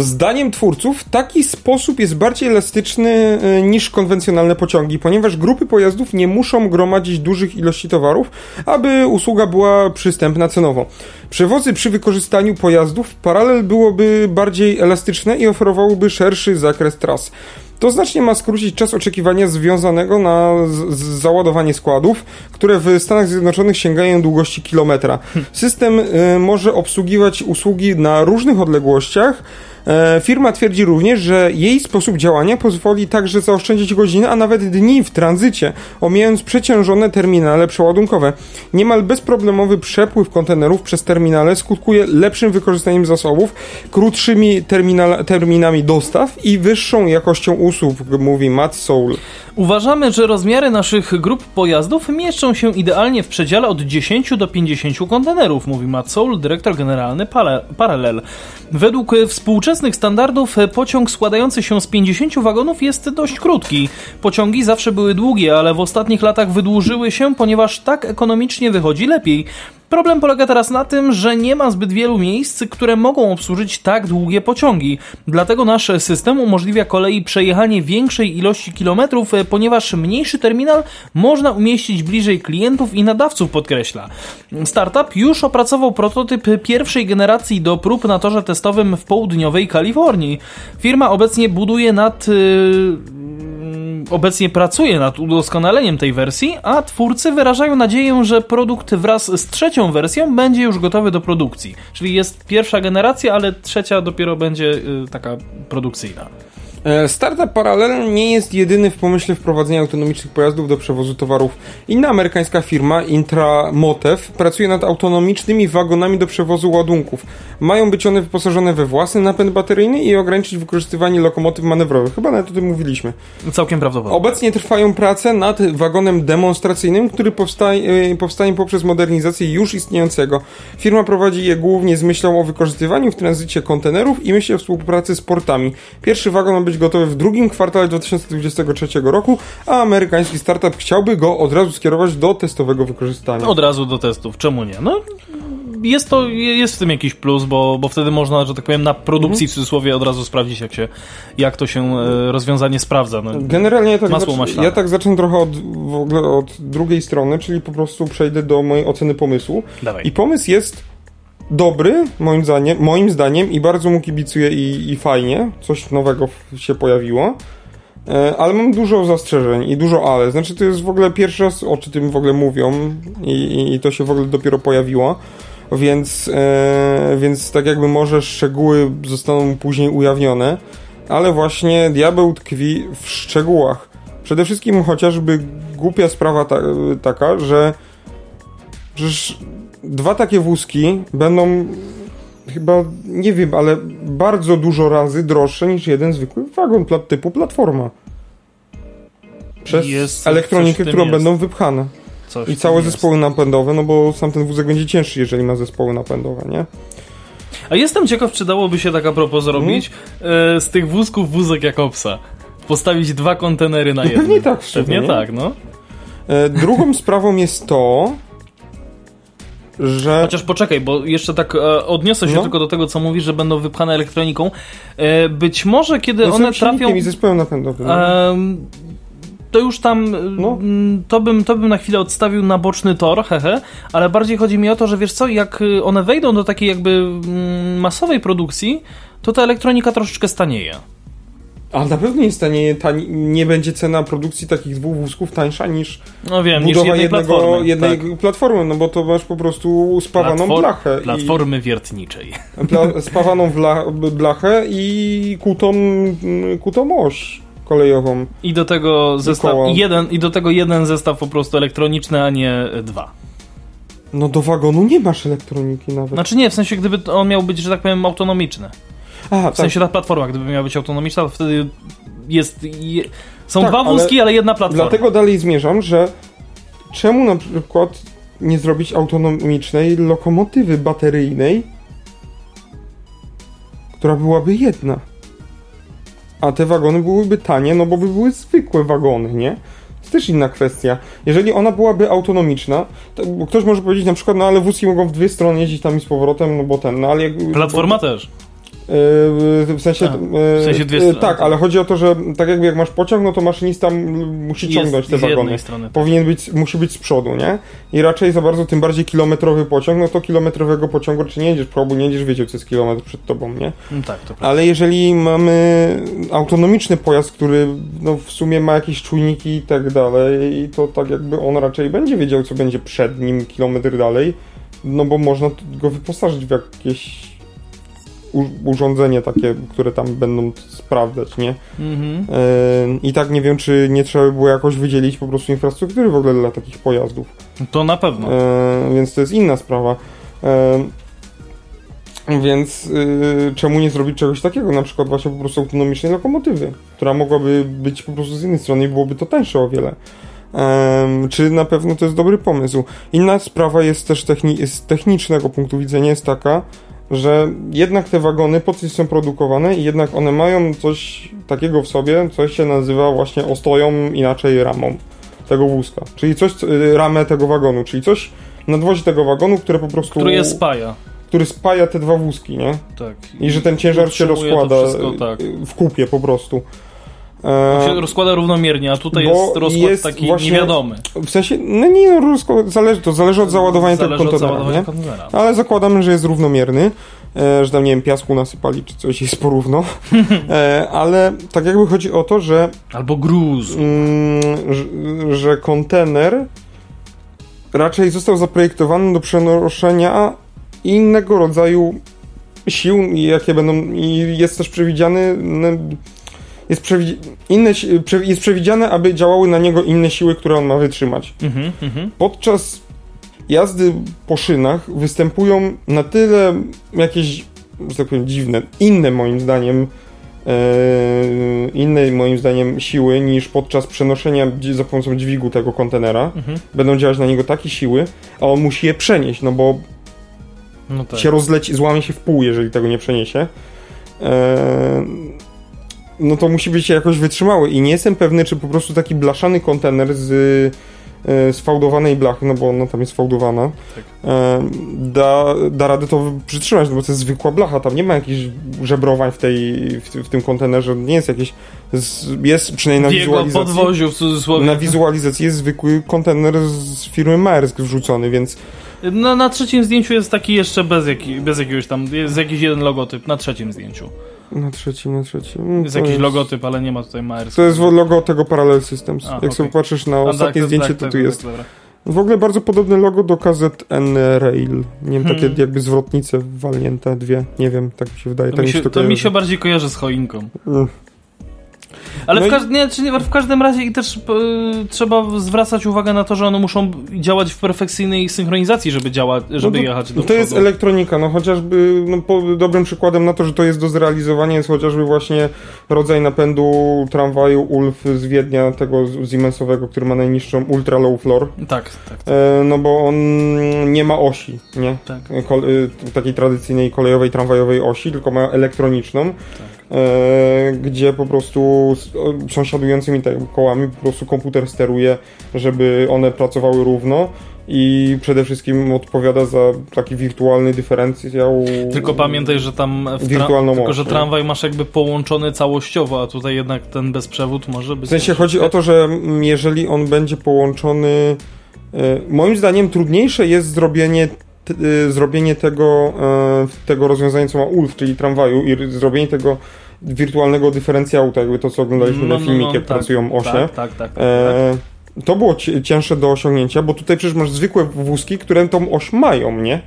Zdaniem twórców taki sposób jest bardziej elastyczny e, niż konwencjonalne pociągi, ponieważ grupy pojazdów nie muszą gromadzić dużych ilości towarów, aby usługa była przystępna cenowo. Przewozy przy wykorzystaniu pojazdów paralel byłoby bardziej elastyczne i oferowałyby szerszy zakres tras. To znacznie ma skrócić czas oczekiwania związanego na załadowanie składów, które w Stanach Zjednoczonych sięgają długości kilometra. System y, może obsługiwać usługi na różnych odległościach, firma twierdzi również, że jej sposób działania pozwoli także zaoszczędzić godziny, a nawet dni w tranzycie, omijając przeciążone terminale przeładunkowe. Niemal bezproblemowy przepływ kontenerów przez terminale skutkuje lepszym wykorzystaniem zasobów, krótszymi terminami dostaw i wyższą jakością usług, mówi Matt Soul. Uważamy, że rozmiary naszych grup pojazdów mieszczą się idealnie w przedziale od 10 do 50 kontenerów, mówi Matt Soul, dyrektor generalny Parallel. Według współczesnych standardów pociąg składający się z 50 wagonów jest dość krótki. Pociągi zawsze były długie, ale w ostatnich latach wydłużyły się, ponieważ tak ekonomicznie wychodzi lepiej. Problem polega teraz na tym, że nie ma zbyt wielu miejsc, które mogą obsłużyć tak długie pociągi. Dlatego nasz system umożliwia kolei przejechanie większej ilości kilometrów, ponieważ mniejszy terminal można umieścić bliżej klientów i nadawców, podkreśla. Startup już opracował prototyp pierwszej generacji do prób na torze testowym w południowej Kalifornii. Firma obecnie buduje nad. Yy obecnie pracuje nad udoskonaleniem tej wersji, a twórcy wyrażają nadzieję, że produkt wraz z trzecią wersją będzie już gotowy do produkcji. Czyli jest pierwsza generacja, ale trzecia dopiero będzie y, taka produkcyjna. E, startup Parallel nie jest jedyny w pomyśle wprowadzenia autonomicznych pojazdów do przewozu towarów. Inna amerykańska firma, Intramotev, pracuje nad autonomicznymi wagonami do przewozu ładunków. Mają być one wyposażone we własny napęd bateryjny i ograniczyć wykorzystywanie lokomotyw manewrowych. Chyba nawet o tym mówiliśmy. Całkiem prawdopodobnie. Obecnie trwają prace nad wagonem demonstracyjnym, który powstaje, e, powstanie poprzez modernizację już istniejącego. Firma prowadzi je głównie z myślą o wykorzystywaniu w tranzycie kontenerów i myśli o współpracy z portami. Pierwszy wagon ma być być gotowy w drugim kwartale 2023 roku, a amerykański startup chciałby go od razu skierować do testowego wykorzystania. Od razu do testów, czemu nie? No, jest to, jest w tym jakiś plus, bo, bo wtedy można, że tak powiem, na produkcji w cudzysłowie od razu sprawdzić, jak, się, jak to się e, rozwiązanie sprawdza. No, Generalnie ja tak, masło ja tak zacznę trochę od, w ogóle od drugiej strony, czyli po prostu przejdę do mojej oceny pomysłu. Dawaj. I pomysł jest dobry, moim zdaniem, moim zdaniem i bardzo mu kibicuję i, i fajnie, coś nowego się pojawiło. E, ale mam dużo zastrzeżeń i dużo ale. Znaczy, to jest w ogóle pierwszy raz, o czym tym w ogóle mówią, i, i to się w ogóle dopiero pojawiło. Więc, e, więc tak jakby może szczegóły zostaną później ujawnione, ale właśnie diabeł tkwi w szczegółach. Przede wszystkim chociażby głupia sprawa ta, taka, że, że dwa takie wózki będą chyba, nie wiem, ale bardzo dużo razy droższe niż jeden zwykły wagon plat typu platforma. Przez jest, elektronikę, którą jest. będą wypchane. Coś I całe zespoły napędowe, no bo sam ten wózek będzie cięższy, jeżeli ma zespoły napędowe, nie? A jestem ciekaw, czy dałoby się tak a propos zrobić hmm? z tych wózków wózek Jakobsa. Postawić dwa kontenery na jeden. Pewnie tak, Pewnie tak, no. E, drugą <laughs> sprawą jest to, że... Chociaż poczekaj, bo jeszcze tak e, odniosę się no. tylko do tego, co mówisz, że będą wypchane elektroniką. E, być może kiedy no one trafią... i zespołem napędowym. No. E, to już tam no. to, bym, to bym na chwilę odstawił na boczny tor, hehe, ale bardziej chodzi mi o to, że wiesz co, jak one wejdą do takiej jakby masowej produkcji, to ta elektronika troszeczkę stanieje. Ale na pewno jest taniej, tani, nie będzie cena produkcji takich dwóch wózków tańsza niż no wiem, budowa niż jednego, platformy, jednej tak. platformy, no bo to masz po prostu spawaną Platfor blachę. Platformy i, wiertniczej. Pla, spawaną bla, blachę i kutą, kutą oś kolejową. I do tego zestaw jeden, i do tego jeden zestaw po prostu elektroniczny, a nie dwa. No do wagonu nie masz elektroniki nawet. Znaczy nie, w sensie gdyby on miał być, że tak powiem, autonomiczny. Aha, W sensie ta platforma, gdyby miała być autonomiczna, to wtedy jest... Je, są Tak, dwa ale wózki, ale jedna platforma. Dlatego dalej zmierzam, że czemu na przykład nie zrobić autonomicznej lokomotywy bateryjnej, która byłaby jedna? A te wagony byłyby tanie, no bo by były zwykłe wagony, nie? To też inna kwestia. Jeżeli ona byłaby autonomiczna, to bo ktoś może powiedzieć na przykład, no ale wózki mogą w dwie strony jeździć tam i z powrotem, no bo ten, no ale jak... Platforma też. Yy, w sensie, A, yy, w sensie dwie strony. Tak, ale chodzi o to, że tak jakby jak masz pociąg, no to maszynista musi ciągnąć Jest te z jednej wagony. strony. tak. Powinien być, musi być z przodu, nie? I raczej za bardzo, tym bardziej kilometrowy pociąg, no to kilometrowego pociągu, czy nie jedziesz przodu, nie jedziesz, wiedział, co jest kilometr przed tobą, nie? No tak, to prawda. Ale jeżeli mamy autonomiczny pojazd, który no, w sumie ma jakieś czujniki i tak dalej, to tak jakby on raczej będzie wiedział, co będzie przed nim kilometr dalej, no bo można go wyposażyć w jakieś urządzenie takie, które tam będą sprawdzać, nie? Mhm. I tak nie wiem, czy nie trzeba by było jakoś wydzielić po prostu infrastruktury w ogóle dla takich pojazdów. To na pewno. Więc to jest inna sprawa. Więc e, czemu nie zrobić czegoś takiego, na przykład właśnie po prostu autonomicznej lokomotywy, która mogłaby być po prostu z jednej strony i byłoby to tańsze o wiele. Em, czy na pewno to jest dobry pomysł? Inna sprawa jest też techni- z technicznego punktu widzenia jest taka, że jednak te wagony po coś są produkowane i jednak one mają coś takiego w sobie, co się nazywa właśnie ostoją, inaczej ramą tego wózka. Czyli coś, co- y, ramę tego wagonu, czyli coś nadwozi tego wagonu, które po prostu... Który je spaja. który spaja te dwa wózki, nie? Tak. I że ten ciężar się rozkłada wszystko, tak. y, w kupie po prostu. On E, się rozkłada równomiernie, a tutaj jest rozkład jest taki właśnie- niewiadomy. w sensie, no nie, no, rozkład- zależy, to zależy od załadowania Zależy tego kontenera, załadowania nie? kontenera. Ale zakładamy, że jest równomierny, e, że tam, nie wiem, piasku nasypali, czy coś jest porówno. <laughs> E, ale tak jakby chodzi o to, że Albo gruz. mm, że, że kontener raczej został zaprojektowany do przenoszenia innego rodzaju sił, jakie będą i jest też przewidziany n- jest, przewi- inne, jest przewidziane, aby działały na niego inne siły, które on ma wytrzymać. Mhm, mhm. Podczas jazdy po szynach występują na tyle jakieś, że tak powiem, dziwne, inne moim zdaniem e, inne moim zdaniem siły niż podczas przenoszenia za pomocą dźwigu tego kontenera. Mhm. Będą działać na niego takie siły, a on musi je przenieść, no bo No tak. się rozleci, złamie się w pół, jeżeli tego nie przeniesie. E, no to musi być jakoś wytrzymały i nie jestem pewny, czy po prostu taki blaszany kontener z e, sfałdowanej blachy, no bo ona tam jest fałdowana, Tak. e, da, da radę to przytrzymać, no bo to jest zwykła blacha, tam nie ma jakichś żebrowań w, tej, w, w tym kontenerze, nie jest jakieś, z, jest przynajmniej na jego wizualizacji. podwoziu w cudzysłowie. Na wizualizacji jest zwykły kontener z firmy Maersk wrzucony, więc Na, na trzecim zdjęciu jest taki jeszcze bez, jaki, bez jakiegoś tam, jest jakiś jeden logotyp na trzecim zdjęciu. Na trzecim, na trzecim. mm, Jest jakiś logotyp, ale nie ma tutaj Maersk. To jest logo tego Parallel Systems. A, Jak okej. sobie patrzysz na ostatnie tak, zdjęcie, tak, to tak, tu tak, jest. dobra. W ogóle bardzo podobne logo do KZN Rail. Nie wiem, takie Hmm. jakby zwrotnice walnięte, dwie. Nie wiem, tak mi się wydaje. To, tak mi się, to mi się bardziej kojarzy z choinką. Mm. Ale No w, i- każ- nie, w każdym razie i też y, trzeba zwracać uwagę na to, że one muszą działać w perfekcyjnej synchronizacji, żeby działać, żeby to, jechać do To jest elektronika, no chociażby no, po, dobrym przykładem na to, że to jest do zrealizowania jest chociażby właśnie rodzaj napędu tramwaju ULF z Wiednia, tego Siemensowego, który ma najniższą ultra low floor. Tak, tak. E, no bo on nie ma osi, nie? tak. Kol- y, takiej tradycyjnej kolejowej, tramwajowej osi, tylko ma elektroniczną, Tak. e, gdzie po prostu sąsiadującymi te kołami po prostu komputer steruje, żeby one pracowały równo i przede wszystkim odpowiada za taki wirtualny dyferencjał. Tylko pamiętaj, że tam w Wirtualną tylko, że nie? tramwaj masz jakby połączony całościowo, a tutaj jednak ten bezprzewód może być... W sensie chodzi o to, że jeżeli on będzie połączony, e, moim zdaniem trudniejsze jest zrobienie e, zrobienie tego, e, tego rozwiązania, co ma ULF, czyli tramwaju i zrobienie tego wirtualnego dyferencjału, tak jakby to, co oglądaliśmy na filmik, jak tak, pracują osie. Tak, tak, tak. tak, E, to było ci- cięższe do osiągnięcia, bo tutaj przecież masz zwykłe wózki, które tą oś mają, nie?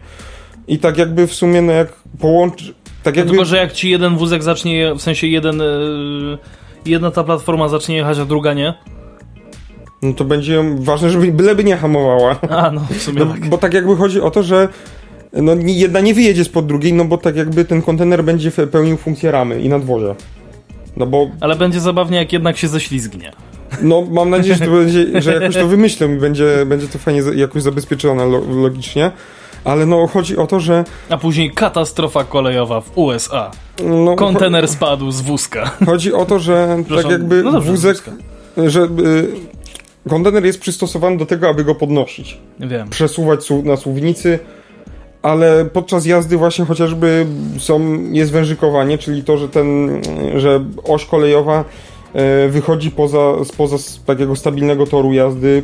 I tak jakby w sumie, no jak połączy... Tak jakby... Tylko, że jak ci jeden wózek zacznie, w sensie jeden, e, jedna ta platforma zacznie jechać, a druga nie, no to będzie ważne, żeby byleby nie hamowała. A, no w sumie No, tak. Bo tak jakby chodzi o to, że no, jedna nie wyjedzie spod drugiej, no bo tak jakby ten kontener będzie pełnił funkcję ramy i nadwozia. No bo, Ale będzie zabawnie, jak jednak się ześlizgnie. no mam nadzieję, że, to <laughs> będzie, że jakoś to wymyślę i będzie, będzie to fajnie jakoś zabezpieczone lo, logicznie. Ale no chodzi o to, że A później katastrofa kolejowa w USA. no, Kontener spadł z wózka. Chodzi o to, że <laughs> tak jakby No dobrze, wózek, że y, kontener jest przystosowany do tego, aby go podnosić. Wiem. przesuwać su- na suwnicy, ale podczas jazdy właśnie chociażby są, jest wężykowanie, czyli to, że ten, że oś kolejowa e, wychodzi poza, spoza takiego stabilnego toru jazdy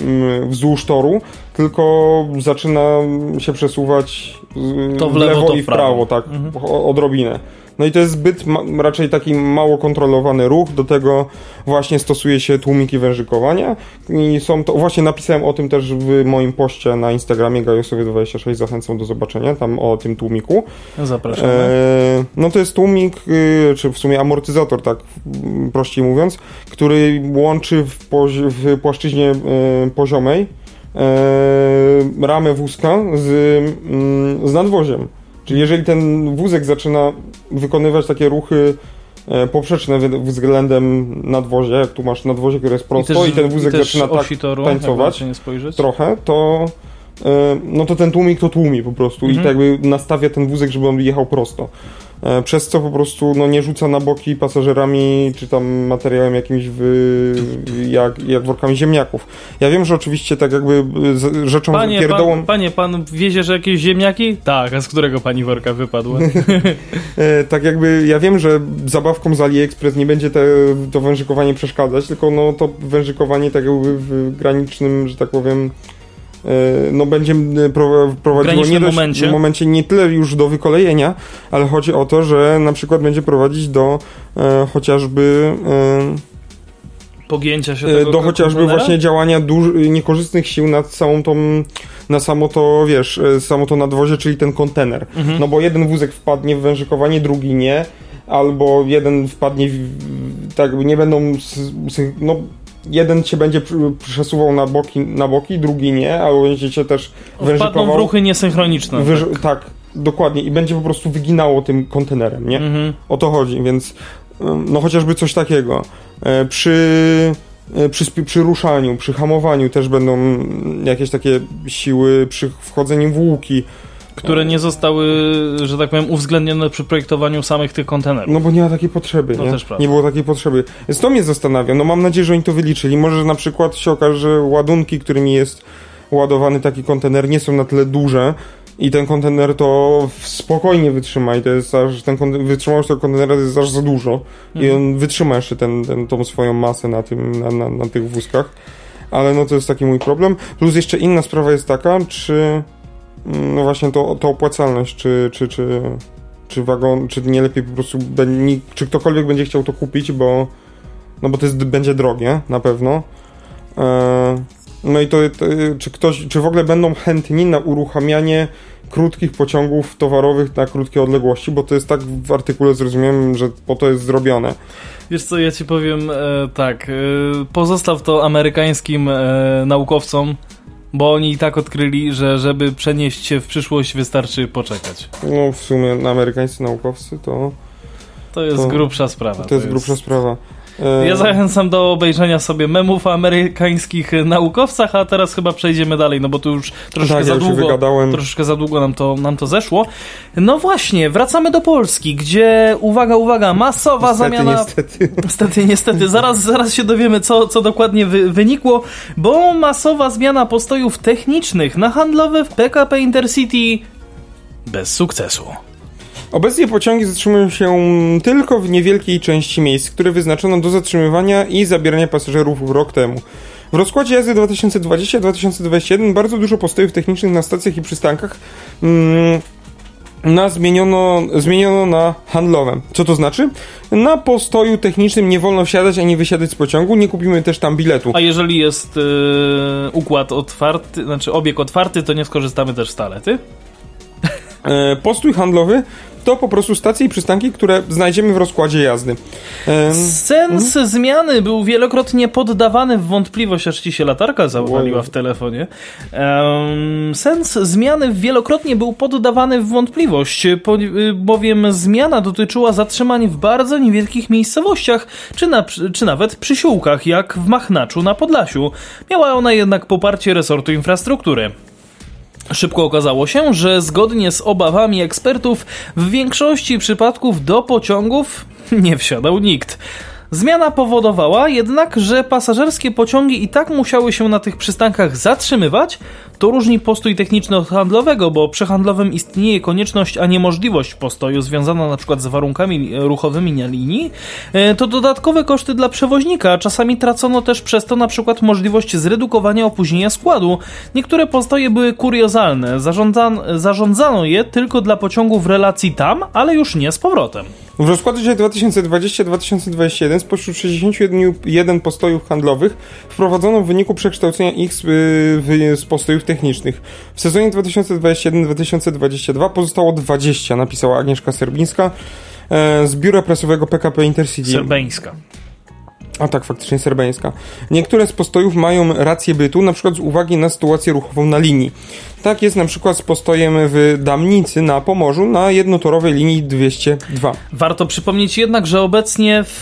mm, wzdłuż toru, tylko zaczyna się przesuwać w lewo, i w w prawo, tak, o- odrobinę. No i to jest zbyt ma- raczej taki mało kontrolowany ruch, do tego właśnie stosuje się tłumiki wężykowania i są to, właśnie napisałem o tym też w moim poście na Instagramie gajosowie26, zachęcam do zobaczenia tam o tym tłumiku. Zapraszamy. E, no to jest tłumik, y, czy w sumie amortyzator, tak prościej mówiąc, który łączy w, pozi- w płaszczyźnie e, poziomej e, ramę wózka z, mm, z nadwoziem. Czyli jeżeli ten wózek zaczyna wykonywać takie ruchy e, poprzeczne względem nadwozia, jak tu masz nadwozie, które jest prosto i, ten wózek i zaczyna tak toru, tańcować, trochę, to e, no to ten tłumik to tłumi po prostu Mhm. i tak jakby nastawia ten wózek, żeby on jechał prosto. E, Przez co po prostu no, nie rzuca na boki pasażerami czy tam materiałem jakimś jak, jak workami ziemniaków. Ja wiem, że oczywiście tak jakby z- rzeczą Panie pierdołą... pan, panie, pan wiezie, że jakieś ziemniaki? Tak, a z którego pani worka wypadła? <laughs> E, tak jakby ja wiem, że zabawką z AliExpress nie będzie te, to wężykowanie przeszkadzać, tylko no to wężykowanie tak jakby w granicznym, że tak powiem, e, no będzie e, pro- prowadziło granicznym nie dość, momencie. w momencie nie tyle już do wykolejenia, ale chodzi o to, że na przykład będzie prowadzić do e, chociażby e, Pogięcia się e, tego do chociażby właśnie działania niekorzystnych sił nad całą tą na samo to, wiesz, e, samo to nadwozie, czyli ten kontener. Mhm. No bo jeden wózek wpadnie w wężykowanie, drugi nie, albo jeden wpadnie, w, tak nie będą, no jeden się będzie przesuwał na boki, na boki, drugi nie, albo będziecie też Wpadną w wężykował. ruchy niesynchroniczne. Wyż- tak, dokładnie i będzie po prostu wyginało tym kontenerem, nie? Mhm. O to chodzi, więc no chociażby coś takiego. E, Przy, e, przy, przy ruszaniu, przy hamowaniu też będą jakieś takie siły, przy wchodzeniu w łuki, Które nie zostały, że tak powiem, uwzględnione przy projektowaniu samych tych kontenerów. No bo nie ma takiej potrzeby, No nie? też prawda. nie było takiej potrzeby. Więc to mnie zastanawia. No mam nadzieję, że oni to wyliczyli. Może na przykład się okaże, że ładunki, którymi jest ładowany taki kontener, nie są na tyle duże i ten kontener to spokojnie wytrzyma i to jest aż, ten wytrzymałość tego kontenera jest aż za dużo i Mhm. on wytrzyma jeszcze ten, ten, tą swoją masę na, tym, na, na, na tych wózkach. Ale no to jest taki mój problem. Plus jeszcze inna sprawa jest taka, czy no właśnie to, to opłacalność, czy, czy, czy, czy wagon, czy nie lepiej po prostu, czy ktokolwiek będzie chciał to kupić, bo no bo to jest, będzie drogie, na pewno. E, no i to, to, czy ktoś, czy w ogóle będą chętni na uruchamianie krótkich pociągów towarowych na krótkie odległości, bo to jest tak w artykule zrozumiałem, że po to jest zrobione. Wiesz co, ja ci powiem e, tak, e, pozostaw to amerykańskim e, naukowcom, bo oni i tak odkryli, że żeby przenieść się w przyszłość wystarczy poczekać. No w sumie na amerykańscy naukowcy to, To jest To- grubsza sprawa. to jest grubsza sprawa. E, Ja zachęcam do obejrzenia sobie memów o amerykańskich naukowcach, a teraz chyba przejdziemy dalej, no bo tu już troszeczkę tak, za ja długo. wygadałem. Troszeczkę za długo nam to, nam to zeszło. No właśnie, wracamy do Polski, gdzie, uwaga, uwaga, masowa Niestety, zamiana... niestety. <laughs> Niestety, niestety, zaraz, zaraz się dowiemy, co, co dokładnie wy, wynikło, bo masowa zmiana postojów technicznych na handlowe w PKP Intercity bez sukcesu. Obecnie pociągi zatrzymują się tylko w niewielkiej części miejsc, które wyznaczono do zatrzymywania i zabierania pasażerów rok temu. W rozkładzie jazdy 2020-2021 bardzo dużo postojów technicznych na stacjach i przystankach mm, na zmieniono, zmieniono na handlowe. Co to znaczy? Na postoju technicznym nie wolno wsiadać ani wysiadać z pociągu, nie kupimy też tam biletu. A jeżeli jest yy, układ otwarty, znaczy obieg otwarty, to nie skorzystamy też z talety? E, postój handlowy to po prostu stacje i przystanki, które znajdziemy w rozkładzie jazdy. E, Sens mhm. zmiany był wielokrotnie poddawany w wątpliwość, aż ci się latarka zawaliła w telefonie. Um, sens zmiany wielokrotnie był poddawany w wątpliwość, bowiem zmiana dotyczyła zatrzymań w bardzo niewielkich miejscowościach, czy, na, czy nawet przysiłkach, jak w Machnaczu na Podlasiu. Miała ona jednak poparcie resortu infrastruktury. Szybko okazało się, że zgodnie z obawami ekspertów, w większości przypadków do pociągów <laughs> nie wsiadał nikt. Zmiana powodowała jednak, że pasażerskie pociągi i tak musiały się na tych przystankach zatrzymywać. To różni postój techniczny od handlowego, bo przy handlowym istnieje konieczność, a nie możliwość postoju związana na przykład z warunkami ruchowymi na linii. E, to dodatkowe koszty dla przewoźnika. Czasami tracono też przez to przykład możliwość zredukowania opóźnienia składu. Niektóre postoje były kuriozalne. Zarządzano, zarządzano je tylko dla pociągów relacji tam, ale już nie z powrotem. W rozkładzie 2020-2021 spośród 61 postojów handlowych wprowadzono w wyniku przekształcenia ich z, z postojów technicznych. W sezonie 2021-2022 pozostało 20, napisała Agnieszka Serbińska e, z biura prasowego PKP Intercity. Serbeńska. A tak, faktycznie serbeńska. Niektóre z postojów mają rację bytu, na przykład z uwagi na sytuację ruchową na linii. Tak jest na przykład z postojem w Damnicy na Pomorzu na jednotorowej linii 202. Warto przypomnieć jednak, że obecnie w,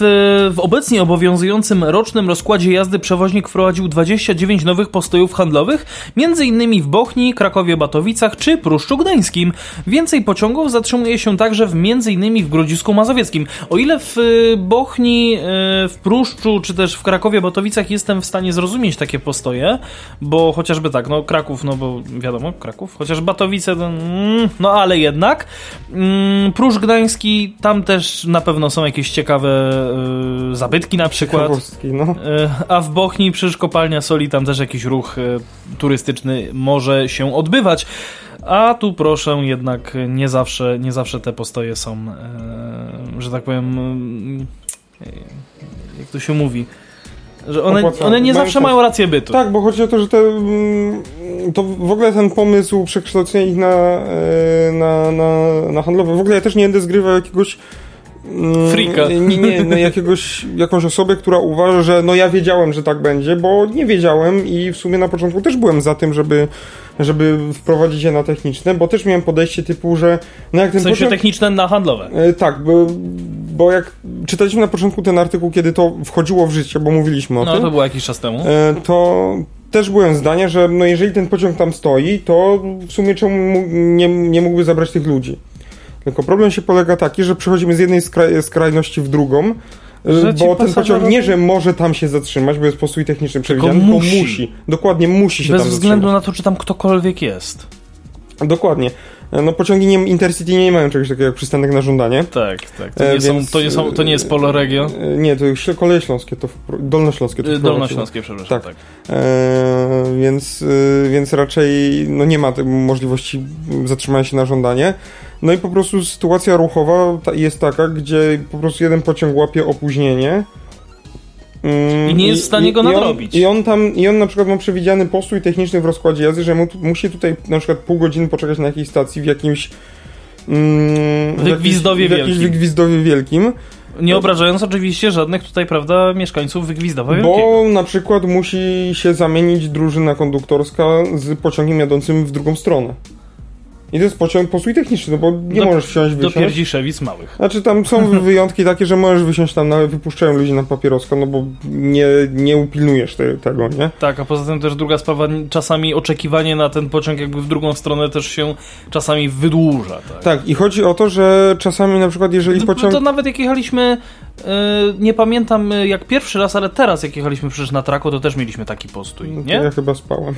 w obecnie obowiązującym rocznym rozkładzie jazdy przewoźnik wprowadził 29 nowych postojów handlowych, m.in. w Bochni, Krakowie, Batowicach czy Pruszczu Gdańskim. Więcej pociągów zatrzymuje się także w m.in. w Grodzisku Mazowieckim. O ile w Bochni, e, w Pruszczu czy też w Krakowie, Batowicach jestem w stanie zrozumieć takie postoje, bo chociażby tak, no Kraków, no bo wiadomo, Kraków, chociaż Batowice, mm, no ale jednak. Mm, Pruszcz Gdański, tam też na pewno są jakieś ciekawe y, zabytki na przykład. No. Y, a w Bochni przecież kopalnia soli, tam też jakiś ruch y, turystyczny może się odbywać. A tu proszę, jednak nie zawsze, nie zawsze te postoje są, że tak powiem, jak to się mówi, że one, one nie zawsze mają rację bytu. Tak, bo chodzi o to, że te, mm, to w ogóle ten pomysł przekształcenia ich na, e, na, na, na handlowe, w ogóle ja też nie będę zgrywał jakiegoś mm, Frika. <laughs> Nie, nie, no jakiegoś, jakąś osobę, która uważa, że no ja wiedziałem, że tak będzie, bo nie wiedziałem i w sumie na początku też byłem za tym, żeby żeby wprowadzić je na techniczne, bo też miałem podejście typu, że no jak ten w sensie pociąg... techniczne na handlowe. E, tak, bo, bo jak czytaliśmy na początku ten artykuł, kiedy to wchodziło w życie, bo mówiliśmy o no, tym. No to było jakiś czas temu. E, to też byłem zdania, że no jeżeli ten pociąg tam stoi, to w sumie czemu nie, nie mógłby zabrać tych ludzi. Tylko problem się polega taki, że przechodzimy z jednej skrajności w drugą, że bo ten pociąg nie, że może tam się zatrzymać, bo jest postój techniczny przewidziany, tylko musi. musi. Dokładnie musi się Bez tam względu zatrzymać. na to, czy tam ktokolwiek jest. Dokładnie. No pociągi nie, Intercity nie mają czegoś takiego jak przystanek na żądanie. Tak, tak. To nie, e, są, to nie, są, to nie jest Regio? E, nie, to Koleje Śląskie, to Dolnośląskie. To Dolnośląskie, przepraszam, tak. tak. E, więc, e, więc raczej no nie ma możliwości zatrzymania się na żądanie. No i po prostu sytuacja ruchowa jest taka, gdzie po prostu jeden pociąg łapie opóźnienie. Mm, I nie jest w stanie go nadrobić. I on, I on tam, i on na przykład ma przewidziany postój techniczny w rozkładzie jazdy, że mu, musi tutaj na przykład pół godziny poczekać na jakiejś stacji w jakimś mm, wygwizdowie, w jakimś, w jakimś wygwizdowie wielkim. Nie obrażając oczywiście żadnych tutaj, prawda, mieszkańców Wygwizdowa Bo na przykład musi się zamienić drużyna konduktorska z pociągiem jadącym w drugą stronę. I to jest pociąg, postój techniczny, no bo nie do, możesz wsiąść, wysiąść. Do pierdziszewic małych. Znaczy tam są <laughs> wyjątki takie, że możesz wysiąść tam, nawet wypuszczają ludzi na papieroska, no bo nie, nie upilnujesz te, tego, nie? Tak, a poza tym też druga sprawa, czasami oczekiwanie na ten pociąg jakby w drugą stronę też się czasami wydłuża. Tak, tak i chodzi o to, że czasami na przykład jeżeli to, pociąg... To nawet jak jechaliśmy, yy, nie pamiętam jak pierwszy raz, ale teraz jak jechaliśmy przecież na trako, to też mieliśmy taki postój, no nie? ja chyba spałem.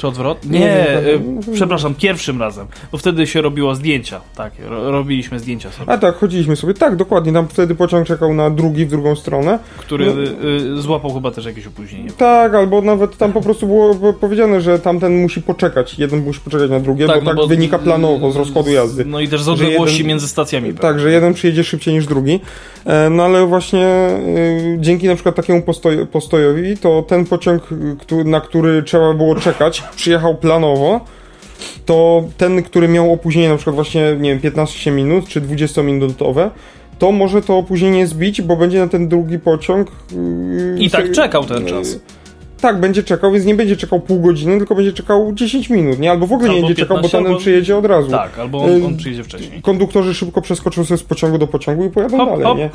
Czy odwrotnie? Nie, nie, y, przepraszam, pierwszym razem, bo wtedy się robiło zdjęcia, tak, robiliśmy zdjęcia sobie. A tak, chodziliśmy sobie, tak, dokładnie, tam wtedy pociąg czekał na drugi w drugą stronę. Który no. y, złapał chyba też jakieś opóźnienie. Tak, albo nawet tam po prostu było powiedziane, że tamten musi poczekać, jeden musi poczekać na drugie, tak, bo no tak bo wynika planowo z rozkładu jazdy. No i też z odległości jeden, między stacjami. Tak, że jeden przyjedzie szybciej niż drugi, e, no ale właśnie y, dzięki na przykład takiemu postoj, postojowi, to ten pociąg, na który trzeba było czekać, przyjechał planowo to ten, który miał opóźnienie na przykład właśnie, nie wiem, 15 minut czy 20-minutowe, to może to opóźnienie zbić, bo będzie na ten drugi pociąg. Yy, I tak czekał ten czas. Tak, będzie czekał, więc nie będzie czekał pół godziny, tylko będzie czekał 10 minut, nie? Albo w ogóle albo nie będzie czekał, bo ten albo... przyjedzie od razu. Tak, albo on, on, przyjedzie wcześniej. Konduktorzy szybko przeskoczą sobie z pociągu do pociągu i pojadą hop, dalej, hop. nie?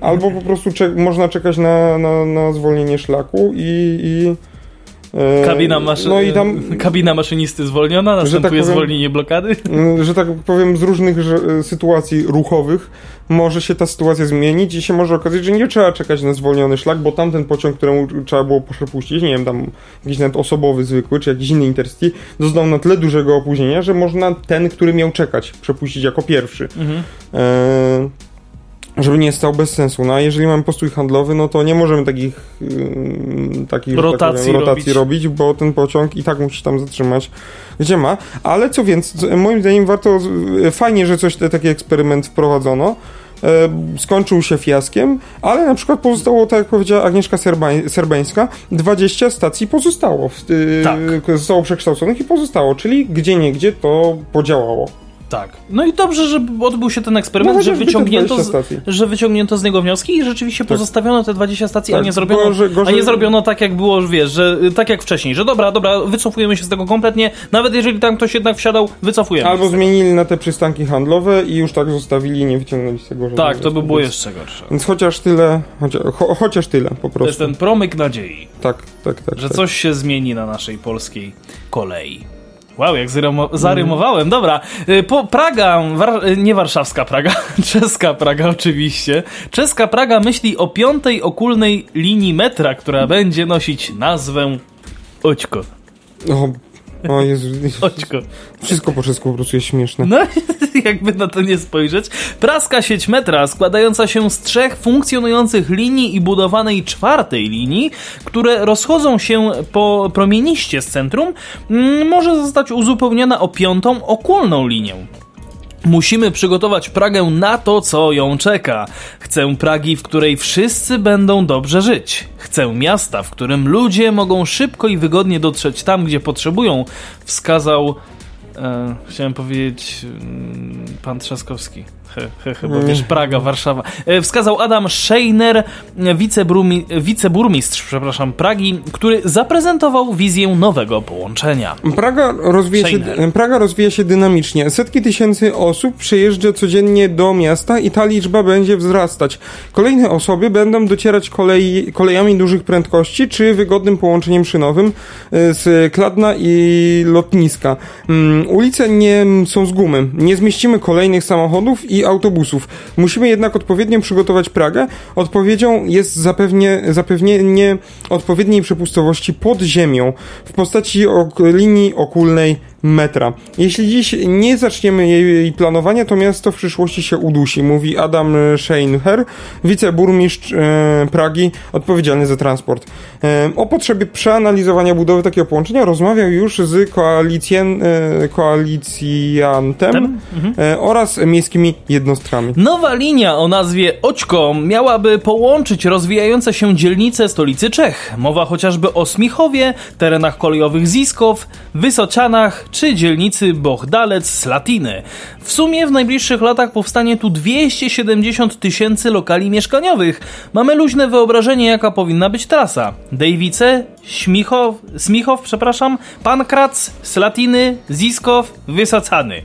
Albo po prostu można czekać na, na, na zwolnienie szlaku i... i kabina, maszy... no i tam, <laughs> kabina maszynisty zwolniona, następuje tak powiem, zwolnienie blokady? Mm, że tak powiem, z różnych e, sytuacji ruchowych może się ta sytuacja zmienić i się może okazać, że nie trzeba czekać na zwolniony szlak, bo tamten pociąg, któremu trzeba było przepuścić, nie wiem, tam jakiś nawet osobowy zwykły, czy jakiś inny Intercity, doznał na tyle dużego opóźnienia, że można ten, który miał czekać, przepuścić jako pierwszy. Mhm. E żeby nie stał bez sensu. No a jeżeli mamy postój handlowy, no to nie możemy takich, yy, takich tak rotacji, tak powiem, rotacji robić. robić. bo ten pociąg i tak musi tam zatrzymać, gdzie ma. Ale co więcej, moim zdaniem warto, fajnie, że coś, taki eksperyment wprowadzono. E, skończył się fiaskiem, ale na przykład pozostało, tak jak powiedziała Agnieszka Serbań, Serbańska, 20 stacji pozostało, w, tak. zostało przekształconych i pozostało, czyli gdzie nie gdzie to podziałało. Tak. No i dobrze, że odbył się ten eksperyment, no, że, wyciągnięto z, że wyciągnięto z niego wnioski i rzeczywiście tak. pozostawiono te 20 stacji, tak, a, nie zrobiono, gorzej, gorzej... a nie zrobiono tak, jak było, wiesz, że tak jak wcześniej, że dobra, dobra, wycofujemy się z tego kompletnie, nawet jeżeli tam ktoś jednak wsiadał, wycofujemy. Albo zmienili na te przystanki handlowe i już tak zostawili, nie wyciągnęli z tego Tak, to by było jeszcze gorsze. Więc chociaż tyle, chociaż, cho, chociaż tyle po prostu. To jest ten promyk nadziei. Tak, tak, tak. Że tak. coś się zmieni na naszej polskiej kolei. Wow, jak zarymowałem. Dobra. Y, po Praga, war y, nie warszawska Praga, <laughs> czeska Praga oczywiście. Czeska Praga myśli o piątej okulnej linii metra, która będzie nosić nazwę Oćko. O o Jezu. <laughs> Oczko. Wszystko po czesku po prostu jest śmieszne. No, <laughs> jakby na to nie spojrzeć. Praska sieć metra, składająca się z trzech funkcjonujących linii i budowanej czwartej linii, które rozchodzą się po promieniście z centrum, mm, może zostać uzupełniona o piątą okulną linię. Musimy przygotować Pragę na to, co ją czeka. Chcę Pragi, w której wszyscy będą dobrze żyć. Chcę miasta, w którym ludzie mogą szybko i wygodnie dotrzeć tam, gdzie potrzebują, wskazał. E, chciałem powiedzieć. Mm, pan Trzaskowski. Bo wiesz, Praga, Warszawa. E, wskazał Adam Scheiner, wiceburmi, wiceburmistrz przepraszam, Pragi, który zaprezentował wizję nowego połączenia. Praga rozwija, się, Praga rozwija się dynamicznie. Setki tysięcy osób przejeżdża codziennie do miasta i ta liczba będzie wzrastać. Kolejne osoby będą docierać kolei, kolejami dużych prędkości czy wygodnym połączeniem szynowym e, z Kladna i lotniska. Mm, ulice nie są z gumy. Nie zmieścimy kolejnych samochodów i autobusów. Musimy jednak odpowiednio przygotować Pragę. Odpowiedzią jest zapewnie, zapewnienie odpowiedniej przepustowości pod ziemią w postaci ok linii okulnej metra. Jeśli dziś nie zaczniemy jej planowania, to miasto w przyszłości się udusi, mówi Adam Scheinher, wiceburmistrz e, Pragi, odpowiedzialny za transport. E, o potrzebie przeanalizowania budowy takiego połączenia rozmawiał już z e, koalicjantem mhm. oraz miejskimi jednostkami. Nowa linia o nazwie Oćko miałaby połączyć rozwijające się dzielnice stolicy Czech. Mowa chociażby o Smichowie, terenach kolejowych Ziskow, Wysocianach czy dzielnicy Bohdalec-Slatiny. W sumie w najbliższych latach powstanie tu 270 tysięcy lokali mieszkaniowych. Mamy luźne wyobrażenie, jaka powinna być trasa. Dejwice, Śmichow, Smichow, przepraszam, Pankrac, Slatiny, Ziskow, Wysocany.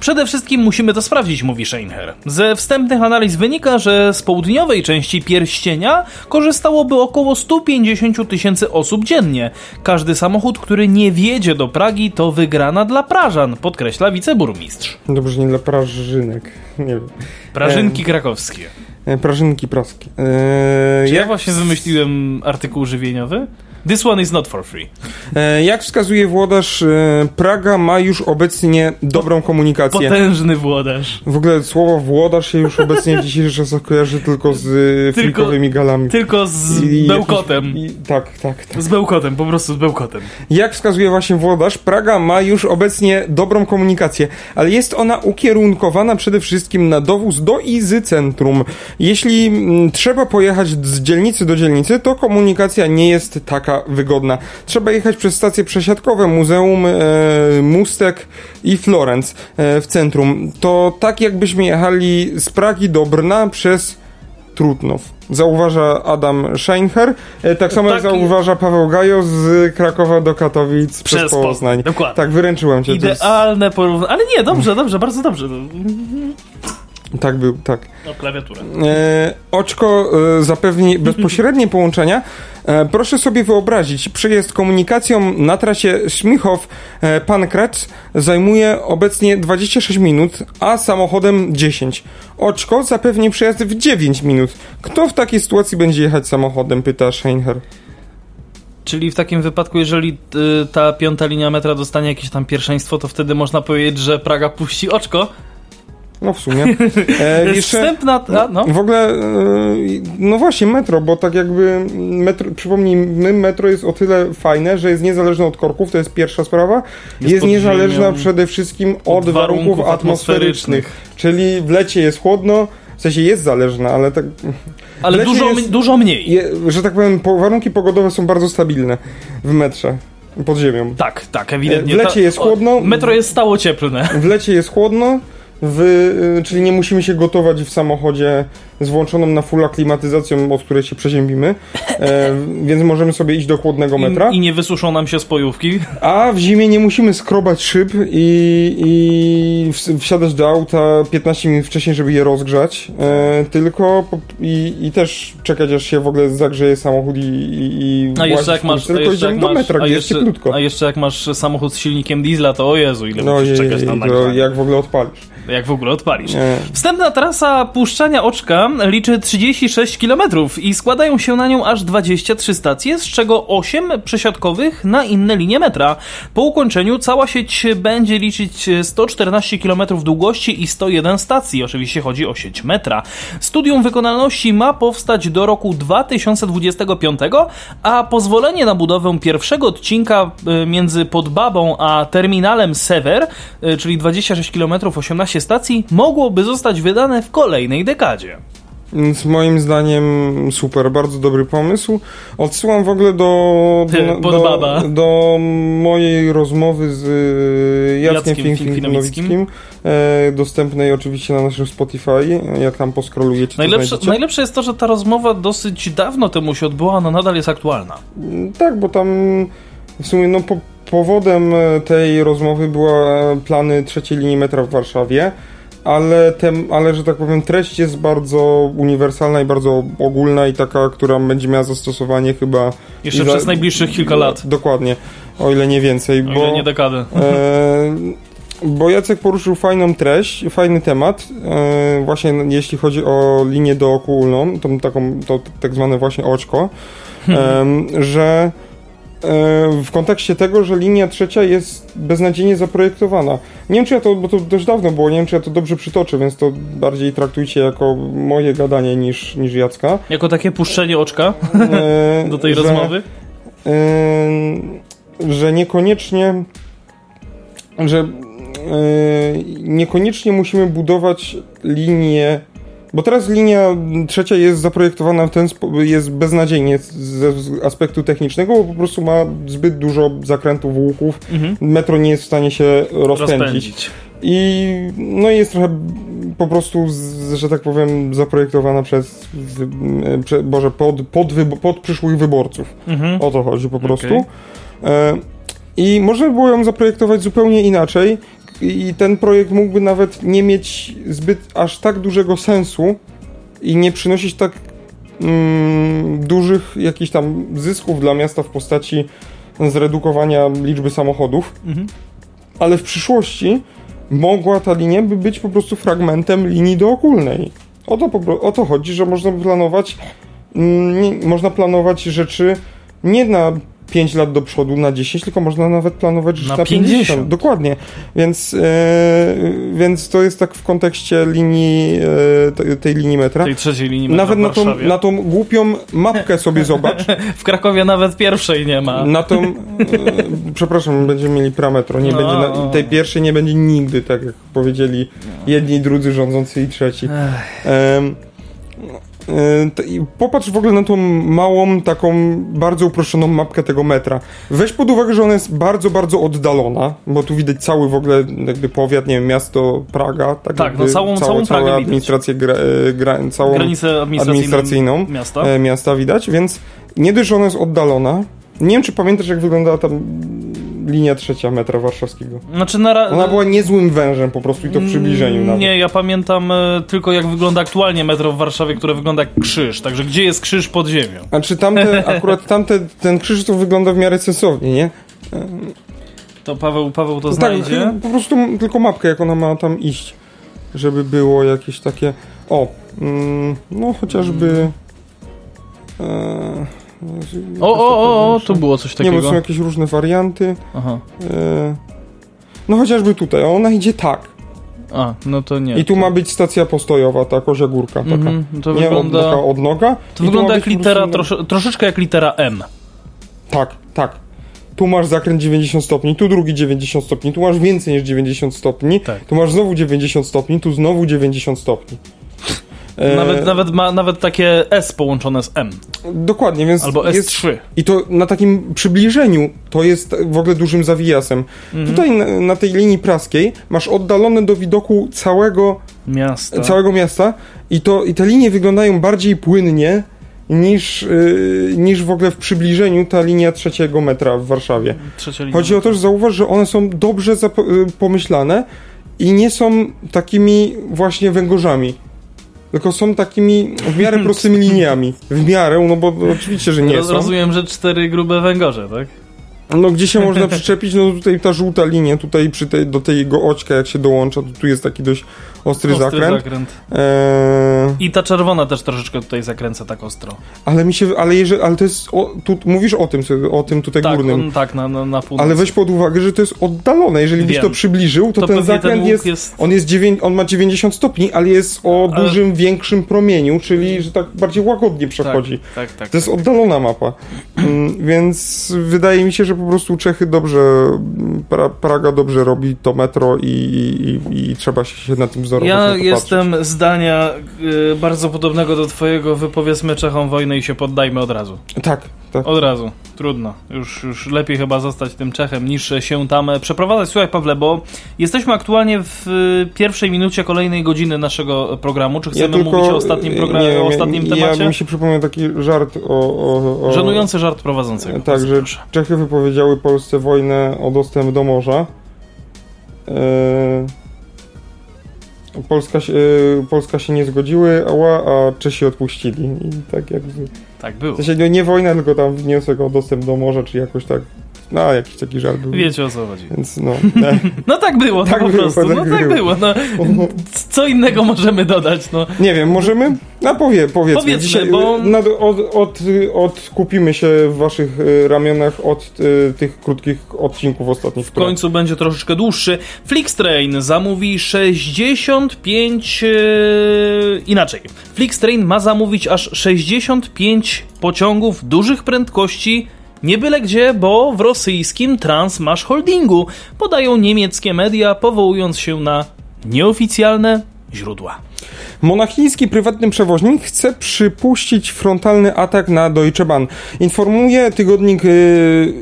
Przede wszystkim musimy to sprawdzić, mówi Scheinher. Ze wstępnych analiz wynika, że z południowej części pierścienia korzystałoby około 150 tysięcy osób dziennie. Każdy samochód, który nie wjedzie do Pragi, to wygrana dla Prażan, podkreśla wiceburmistrz. Dobrze, nie dla Prażynek. Nie wiem. Prażynki e... krakowskie. E, prażynki praskie. Eee, Czy ja właśnie wymyśliłem artykuł żywieniowy? This one is not for free. E, jak wskazuje włodarz, e, Praga ma już obecnie dobrą komunikację. Potężny włodarz. W ogóle słowo włodarz się już obecnie w dzisiejszych czasach kojarzy tylko z e, frikowymi galami. Tylko z I, bełkotem. I, tak, tak, tak. Z bełkotem, po prostu z bełkotem. Jak wskazuje właśnie włodarz, Praga ma już obecnie dobrą komunikację, ale jest ona ukierunkowana przede wszystkim na dowóz do i z centrum. Jeśli mm, trzeba pojechać z dzielnicy do dzielnicy, to komunikacja nie jest taka wygodna. Trzeba jechać przez stacje przesiadkowe, muzeum, e, Mustek i Florenc e, w centrum. To tak jakbyśmy jechali z Pragi do Brna przez Trutnów. Zauważa Adam Scheinher, e, tak samo jak Tak. zauważa Paweł Gajo z Krakowa do Katowic przez, Przez Poznań. Poznań, dokładnie. Tak, wyręczyłem cię. to jest- Idealne porównanie. Ale nie, dobrze, dobrze, bardzo dobrze. Tak był, tak. No, klawiaturę. E, oczko e, zapewni <laughs> bezpośrednie połączenia. E, proszę sobie wyobrazić, przyjazd komunikacją na trasie Śmichow-Pankracz zajmuje obecnie 26 minut, a samochodem 10. Oczko zapewni przejazd w 9 minut. Kto w takiej sytuacji będzie jechać samochodem, pyta Scheinher. Czyli w takim wypadku, jeżeli y, ta piąta linia metra dostanie jakieś tam pierwszeństwo, to wtedy można powiedzieć, że Praga puści oczko. No w sumie. <laughs> E, jeszcze- wstępna... A, no. W ogóle, e, no właśnie, metro, bo tak jakby, metro, przypomnijmy, metro jest o tyle fajne, że jest niezależne od korków, to jest pierwsza sprawa. Jest, Jest niezależna przede wszystkim od, od warunków, warunków atmosferycznych. Czyli w lecie jest chłodno, w sensie jest zależna, ale tak, Ale dużo, jest- dużo mniej. je, że tak powiem, po, warunki pogodowe są bardzo stabilne w metrze, pod ziemią. Tak, tak, ewidentnie. W lecie jest o, chłodno. Metro jest stało cieplne. W lecie jest chłodno, w, y, czyli nie musimy się gotować w samochodzie z włączoną na fulla klimatyzacją, od której się przeziębimy, e, więc możemy sobie iść do chłodnego metra. I, I nie wysuszą nam się spojówki. A w zimie nie musimy skrobać szyb i, i ws- wsiadać do auta 15 minut wcześniej, żeby je rozgrzać, e, tylko po, i, i też czekać, aż się w ogóle zagrzeje samochód i, i, A jeszcze jak masz, tylko jeszcze jak do masz, metra, a jeszcze, cieplutko. a jeszcze jak masz samochód z silnikiem diesla, to o Jezu, ile No musisz jej, czekać na to nagrzanie. jak w ogóle odpalisz. Jak w ogóle odpalisz. E, Wstępna trasa puszczania oczka liczy 36 km i składają się na nią aż 23 stacje, z czego 8 przesiadkowych na inne linie metra. Po ukończeniu cała sieć będzie liczyć 114 km długości i 101 stacji. Oczywiście chodzi o sieć metra. Studium wykonalności ma powstać do roku 2025, a pozwolenie na budowę pierwszego odcinka y, między Podbabą a terminalem Sever, y, czyli 26 km 18 stacji, mogłoby zostać wydane w kolejnej dekadzie. Więc moim zdaniem super, bardzo dobry pomysł. Odsyłam w ogóle do, do, do, do mojej rozmowy z y, Jackiem Jackiem Finfinowickim, e, dostępnej oczywiście na naszym Spotify, jak tam poskrolujecie, Najlepsze, najlepsze jest to, że ta rozmowa dosyć dawno temu się odbyła, no nadal jest aktualna. Tak, bo tam w sumie no, po, powodem e, tej rozmowy była plany trzeciej linii metra w Warszawie, ale, tem, ale że tak powiem treść jest bardzo uniwersalna i bardzo ogólna i taka, która będzie miała zastosowanie chyba... Jeszcze za- przez najbliższych kilka lat, Dokładnie, o ile nie więcej, o bo... ile nie dekady. E, bo Jacek poruszył fajną treść, fajny temat, e, właśnie jeśli chodzi o linię dookulną, tą taką, to tak zwane właśnie oczko, em, że e, w kontekście tego, że linia trzecia jest beznadziejnie zaprojektowana. Nie wiem, czy ja to, bo to dość dawno było, nie wiem, czy ja to dobrze przytoczę, więc to bardziej traktujcie jako moje gadanie niż, niż Jacka. Jako takie puszczenie oczka E, <laughs> do tej że- rozmowy. Yy, że niekoniecznie że niekoniecznie musimy budować linię bo teraz linia trzecia jest zaprojektowana w ten sposób, jest beznadziejnie z aspektu technicznego, bo po prostu ma zbyt dużo zakrętów, łuków. Mhm. Metro nie jest w stanie się rozpędzić. Rozpędzić. I no jest trochę po prostu, że tak powiem, zaprojektowana przez, wy, prze, Boże, pod, pod, pod przyszłych wyborców. Mhm. O to chodzi po prostu. Okej. E, I można by było ją zaprojektować zupełnie inaczej i ten projekt mógłby nawet nie mieć zbyt aż tak dużego sensu i nie przynosić tak mm, dużych jakichś tam zysków dla miasta w postaci zredukowania liczby samochodów, Mhm. ale w przyszłości mogła ta linia by być po prostu fragmentem linii dookulnej. O to, po, o to chodzi, że można planować mm, nie, można planować rzeczy nie na 5 lat do przodu, na 10, tylko można nawet planować Na na, 50. 50. Dokładnie. Więc, e, więc to jest tak w kontekście linii, te- tej linii metra. Tej trzeciej linii metra Nawet na tą, na tą głupią mapkę sobie <laughs> zobacz. W Krakowie nawet pierwszej nie ma. Na tą, e, przepraszam, będziemy mieli prametro, nie No. będzie na, tej pierwszej nie będzie nigdy, tak jak powiedzieli jedni, drudzy rządzący i trzeci. Yy, i Popatrz w ogóle na tą małą, taką bardzo uproszczoną mapkę tego metra. Weź pod uwagę, że ona jest bardzo, bardzo oddalona, bo tu widać cały w ogóle jakby powiat, nie wiem, miasto Praga. Tak, Tak, no całą- całą całą Pragę administrację, gra, e, gra, całą Granicę administracyjną, administracyjną miasta. e, miasta widać, więc nie dość, że ona jest oddalona. Nie wiem, czy pamiętasz, jak wyglądała tam linia trzecia metra warszawskiego. Znaczy na Ona była niezłym wężem po prostu i to w przybliżeniu nawet. Nie, ja pamiętam e, tylko jak wygląda aktualnie metro w Warszawie, które wygląda jak krzyż. Także gdzie jest krzyż pod ziemią? A czy tamte, <laughs> akurat tamte, ten krzyż to wygląda w miarę sensownie, nie? To Paweł, Paweł to Tak, znajdzie. po prostu tylko mapkę, jak ona ma tam iść, żeby było jakieś takie... O, mm, no chociażby... E, O, o, o, o, tu było coś Nie, takiego. bo są jakieś różne warianty. Aha. E, no chociażby tutaj, ona idzie tak. A, no to nie. I tu ma być stacja postojowa, ta kozia górka taka. Mhm, to nie wygląda... taka odnoga. To wygląda jak litera, prostu- trosze, troszeczkę jak litera M. Tak, tak. Tu masz zakręt 90 stopni, tu drugi 90 stopni, tu masz więcej niż 90 stopni, Tak. tu masz znowu 90 stopni, tu znowu 90 stopni. E, Nawet, nawet ma nawet takie S połączone z M. Dokładnie, więc Albo jest, S3. I to na takim przybliżeniu to jest w ogóle dużym zawijasem. Mhm. Tutaj na, na tej linii praskiej masz oddalone do widoku całego, Miasta. całego miasta i, to, i te linie wyglądają bardziej płynnie niż, yy, niż w ogóle w przybliżeniu ta linia trzeciego metra w Warszawie. Chodzi o to, że zauważ, że one są dobrze y, pomyślane i nie są takimi właśnie węgorzami. Tylko są takimi w miarę <laughs> prostymi liniami. W miarę, no bo oczywiście, że nie Roz- są. Rozumiem, że cztery grube węgorze, tak? No gdzie się można przyczepić? No tutaj ta żółta linia, tutaj przy tej, do tego oczka jak się dołącza, to tu jest taki dość ostry, Ostry zakręt. zakręt. Eee, I ta czerwona też troszeczkę tutaj zakręca tak ostro. ale mi się, ale jeżeli, ale to jest, o, tu, mówisz o tym, o tym tutaj Tak, górnym. on, tak, na, na, na północ. Ale weź pod uwagę, że to jest oddalone. Jeżeli byś Wiem. to przybliżył, to, To ten ten zakręt łuk jest, jest- On, jest dziewię- on ma 90 stopni, ale jest o Ale- dużym, większym promieniu, czyli że tak bardziej łagodnie przechodzi. Tak, tak, tak. To jest oddalona mapa. Mm, Więc wydaje mi się, że po prostu Czechy dobrze, pra, Praga dobrze robi to metro i, i, i trzeba się na tym wzorować. Ja jestem zdania y, bardzo podobnego do twojego, wypowiedzmy Czechom wojnę i się poddajmy od razu. patrzeć. Tak, tak. Od razu. Trudno. Już, już lepiej chyba zostać tym Czechem niż się tam e, przeprowadzać. Słuchaj Pawle, bo jesteśmy aktualnie w y, pierwszej minucie kolejnej godziny naszego programu. Czy chcemy mówić o ostatnim, progra- nie, o ostatnim ja, temacie? Ja mi się przypomniał taki żart o... o, o Żenujący żart prowadzącego. Tak, że Proszę. Czechy wypowiedziały Polsce wojnę o dostęp do morza. Polska, się- e, Polska się nie zgodziły, ała, a Czesi odpuścili. I tak jakby. Tak było. W sensie no nie wojna, tylko tam wniosek o dostęp do morza, czy jakoś tak. No, jakiś taki żart był. Wiecie o co chodzi. Więc no. e, <laughs> No tak było, no Tak po było, prostu. tak no tak było. było. No, co innego możemy dodać? No. Nie wiem, możemy? No powie, powiedzmy. Powiedzmy, bo- nad, od, od, od, kupimy się w waszych e, ramionach od e, tych krótkich odcinków ostatnich. W końcu będzie troszeczkę dłuższy. Flixtrain zamówi 65... E, inaczej. Flixtrain ma zamówić aż 65 pociągów dużych prędkości nie byle gdzie, bo w rosyjskim Transmash Holdingu podają niemieckie media, powołując się na nieoficjalne źródła. Monachiński prywatny przewoźnik chce przypuścić frontalny atak na Deutsche Bahn. Informuje tygodnik yy,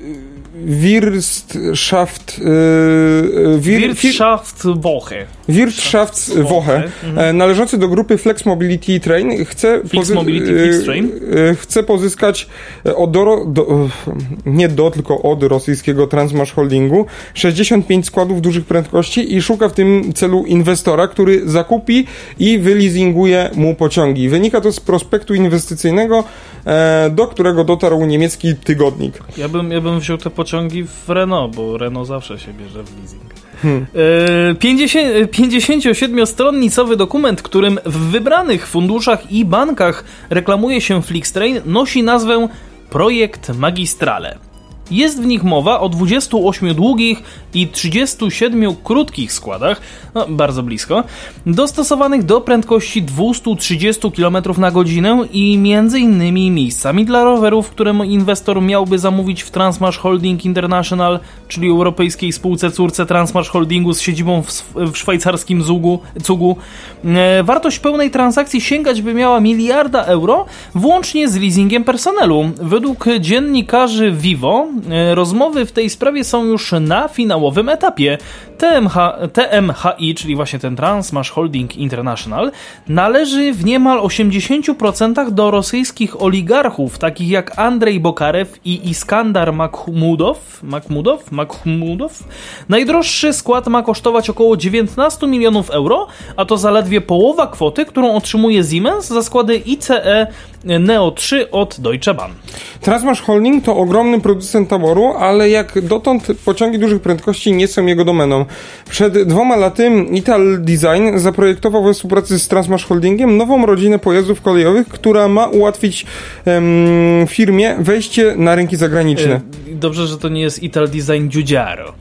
Wirtschaft yy, Wir, Wirtschaftswoche. Wirtschaftswoche, Mhm. e, należący do grupy Flex Mobility Train, chce, Flex Mobility, e, Train? e, chce pozyskać od, do, do, nie do, tylko od rosyjskiego Transmash Holdingu 65 składów dużych prędkości i szuka w tym celu inwestora, który zakupi i wyleasinguje mu pociągi. Wynika to z prospektu inwestycyjnego, do którego dotarł niemiecki tygodnik. Ja bym, ja bym wziął te pociągi w Renault, bo Renault zawsze się bierze w leasing. Hmm. E, 50, 57-stronnicowy dokument, którym w wybranych funduszach i bankach reklamuje się Flixtrain, nosi nazwę Projekt Magistrale. Jest w nich mowa o 28 długich i 37 krótkich składach, no, bardzo blisko, dostosowanych do prędkości 230 km na godzinę i między innymi miejscami dla rowerów, które inwestor miałby zamówić w Transmarsh Holding International, czyli europejskiej spółce córce Transmarsh Holdingu z siedzibą w, w szwajcarskim Zugu, Cugu. E, wartość pełnej transakcji sięgać by miała miliarda euro, włącznie z leasingiem personelu. Według dziennikarzy Vivo rozmowy w tej sprawie są już na finałowym etapie. TMH, TMHI, czyli właśnie ten Transmash Holding International, należy w niemal 80% do rosyjskich oligarchów, takich jak Andrzej Bokarew i Iskandar Makhmudow. Makhmudow? Makhmudow? Najdroższy skład ma kosztować około 19 milionów euro, a to zaledwie połowa kwoty, którą otrzymuje Siemens za składy ICE Neo 3 od Deutsche Bahn. Transmash Holding to ogromny producent taboru, ale jak dotąd pociągi dużych prędkości nie są jego domeną. Przed dwoma laty Ital Design zaprojektował we współpracy z Transmash Holdingiem nową rodzinę pojazdów kolejowych, która ma ułatwić um, firmie wejście na rynki zagraniczne. E, dobrze, że to nie jest Ital Design Giugiaro.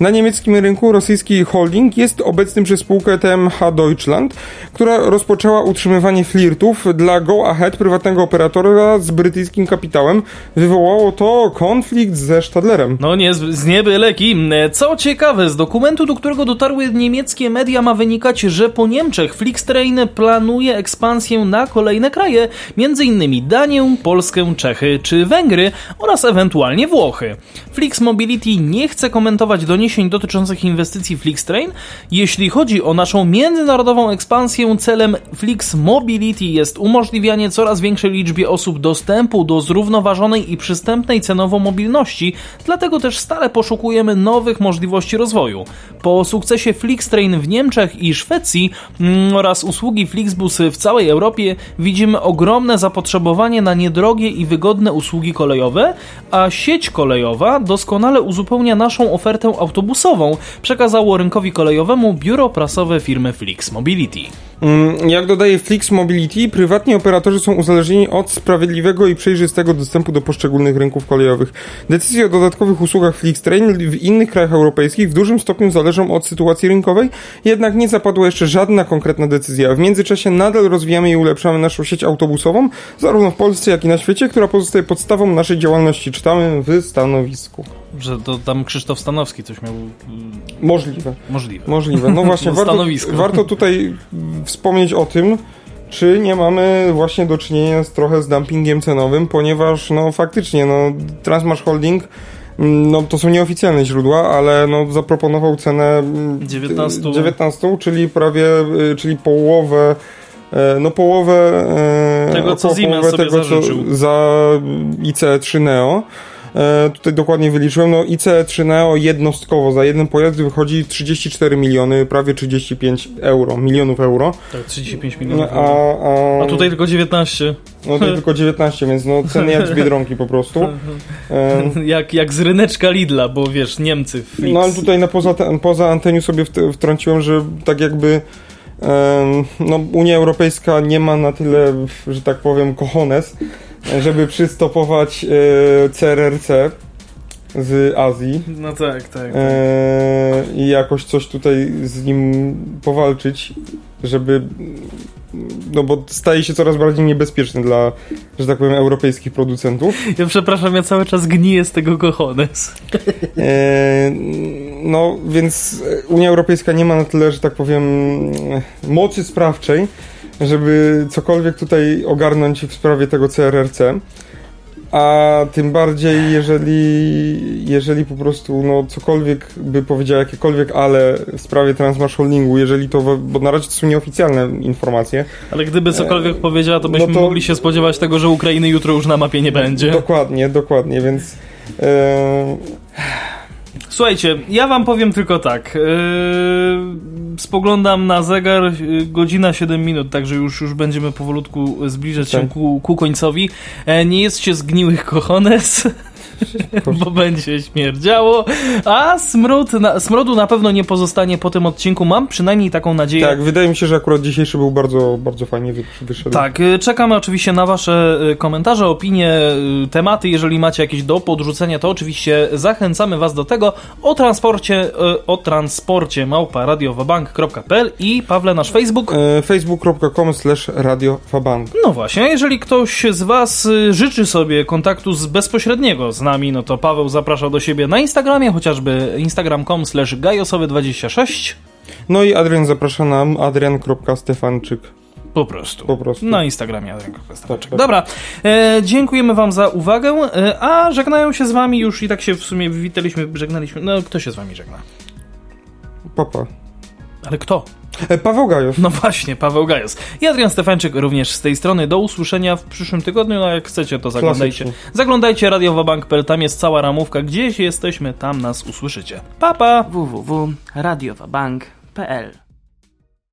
Na niemieckim rynku rosyjski holding jest obecny przez spółkę TMH Deutschland, która rozpoczęła utrzymywanie flirtów dla Go Ahead, prywatnego operatora z brytyjskim kapitałem. Wywołało to konflikt ze Stadlerem. No nie, z nieby leki. Co ciekawe, z dokumentu, do którego dotarły niemieckie media ma wynikać, że po Niemczech Flixtrain planuje ekspansję na kolejne kraje, m.in. Danię, Polskę, Czechy czy Węgry oraz ewentualnie Włochy. Flix Mobility nie chce komentować do doniesień dotyczących inwestycji Flixtrain. Jeśli chodzi o naszą międzynarodową ekspansję, celem Flix Mobility jest umożliwianie coraz większej liczbie osób dostępu do zrównoważonej i przystępnej cenowo mobilności, dlatego też stale poszukujemy nowych możliwości rozwoju. Po sukcesie Flixtrain w Niemczech i Szwecji mm, oraz usługi Flixbus w całej Europie widzimy ogromne zapotrzebowanie na niedrogie i wygodne usługi kolejowe, a sieć kolejowa doskonale uzupełnia naszą ofertę automatyczną autobusową, przekazało rynkowi kolejowemu biuro prasowe firmy Flix Mobility. Mm, jak dodaje Flix Mobility, prywatni operatorzy są uzależnieni od sprawiedliwego i przejrzystego dostępu do poszczególnych rynków kolejowych. Decyzje o dodatkowych usługach Flixtrain w innych krajach europejskich w dużym stopniu zależą od sytuacji rynkowej, jednak nie zapadła jeszcze żadna konkretna decyzja. W międzyczasie nadal rozwijamy i ulepszamy naszą sieć autobusową, zarówno w Polsce, jak i na świecie, która pozostaje podstawą naszej działalności. Czytamy w stanowisku. Że to tam Krzysztof Stanowski coś miał... Mm, możliwe. Możliwe. Możliwe. No właśnie, <laughs> warto, warto tutaj wspomnieć o tym, czy nie mamy właśnie do czynienia z trochę z dumpingiem cenowym, ponieważ no faktycznie no Transmash Holding mm, no to są nieoficjalne źródła, ale no zaproponował cenę 19, mm, 19 czyli prawie, y, czyli połowę e, no połowę e, tego, co Siemens sobie tego, zażyczył. co za ICE3 Neo tutaj dokładnie wyliczyłem, no ICE3 Neo jednostkowo za jeden pojazd wychodzi 34 miliony, prawie 35 euro, milionów euro. Tak, 35 milionów a, a, a tutaj tylko 19. No tutaj tylko 19, więc no ceny jak z <laughs> Biedronki po prostu. E, jak, jak z ryneczka Lidla, bo wiesz, Niemcy. Flix. No ale tutaj na poza, poza anteniu sobie wtrąciłem, że tak jakby no, Unia Europejska nie ma na tyle, że tak powiem, kochones, żeby przystopować e, CRRC z Azji. No tak, tak. tak. E, I jakoś coś tutaj z nim powalczyć, żeby. No bo staje się coraz bardziej niebezpieczny dla, że tak powiem, europejskich producentów. Ja przepraszam, ja cały czas gniję z tego kochones. E, no więc Unia Europejska nie ma na tyle, że tak powiem, mocy sprawczej, żeby cokolwiek tutaj ogarnąć w sprawie tego CRRC. A tym bardziej, jeżeli, jeżeli po prostu no, cokolwiek by powiedział, jakiekolwiek ale w sprawie Transmarsh Holdingu, jeżeli to, bo na razie to są nieoficjalne informacje. Ale gdyby cokolwiek e, powiedziała, to byśmy no to, mogli się spodziewać tego, że Ukrainy jutro już na mapie nie będzie. Dokładnie, dokładnie, więc... E, Słuchajcie, ja wam powiem tylko tak. Yy, spoglądam na zegar, yy, godzina 7 minut, także już, już będziemy powolutku zbliżać się tak. ku, ku końcowi. E, nie jest się zgniłych kochones. <laughs> bo będzie śmierdziało, a smród na, smrodu na pewno nie pozostanie po tym odcinku, mam przynajmniej taką nadzieję. Tak, wydaje mi się, że akurat dzisiejszy był bardzo, bardzo fajnie wy- wyszedł. Tak, y, czekamy oczywiście na Wasze y, komentarze, opinie, y, tematy. Jeżeli macie jakieś do podrzucenia, to oczywiście zachęcamy Was do tego o transporcie, o transporcie małpa radiowabank.pl i Pawle, nasz Facebook. E, facebook.com slash radiofabank. No właśnie, jeżeli ktoś z Was życzy sobie kontaktu z bezpośredniego z nami, no to Paweł zaprasza do siebie na Instagramie, chociażby instagram.com slash gajosowy26. No i Adrian zaprasza nam adrian.stefanczyk. Po prostu. Po prostu. Na Instagramie Kostaczek. tak. Dobra, e, dziękujemy Wam za uwagę, e, a żegnają się z Wami już i tak się w sumie witaliśmy, żegnaliśmy. No, kto się z Wami żegna? Papa. Ale kto? E, Paweł Gajos. No właśnie, Paweł Gajos. I Adrian Stefańczyk również z tej strony. Do usłyszenia w przyszłym tygodniu, no jak chcecie, to zaglądajcie. Klasycznie. Zaglądajcie radiowabank.pl, tam jest cała ramówka. Gdzieś jesteśmy, tam nas usłyszycie. Pa, pa! www.radiowabank.pl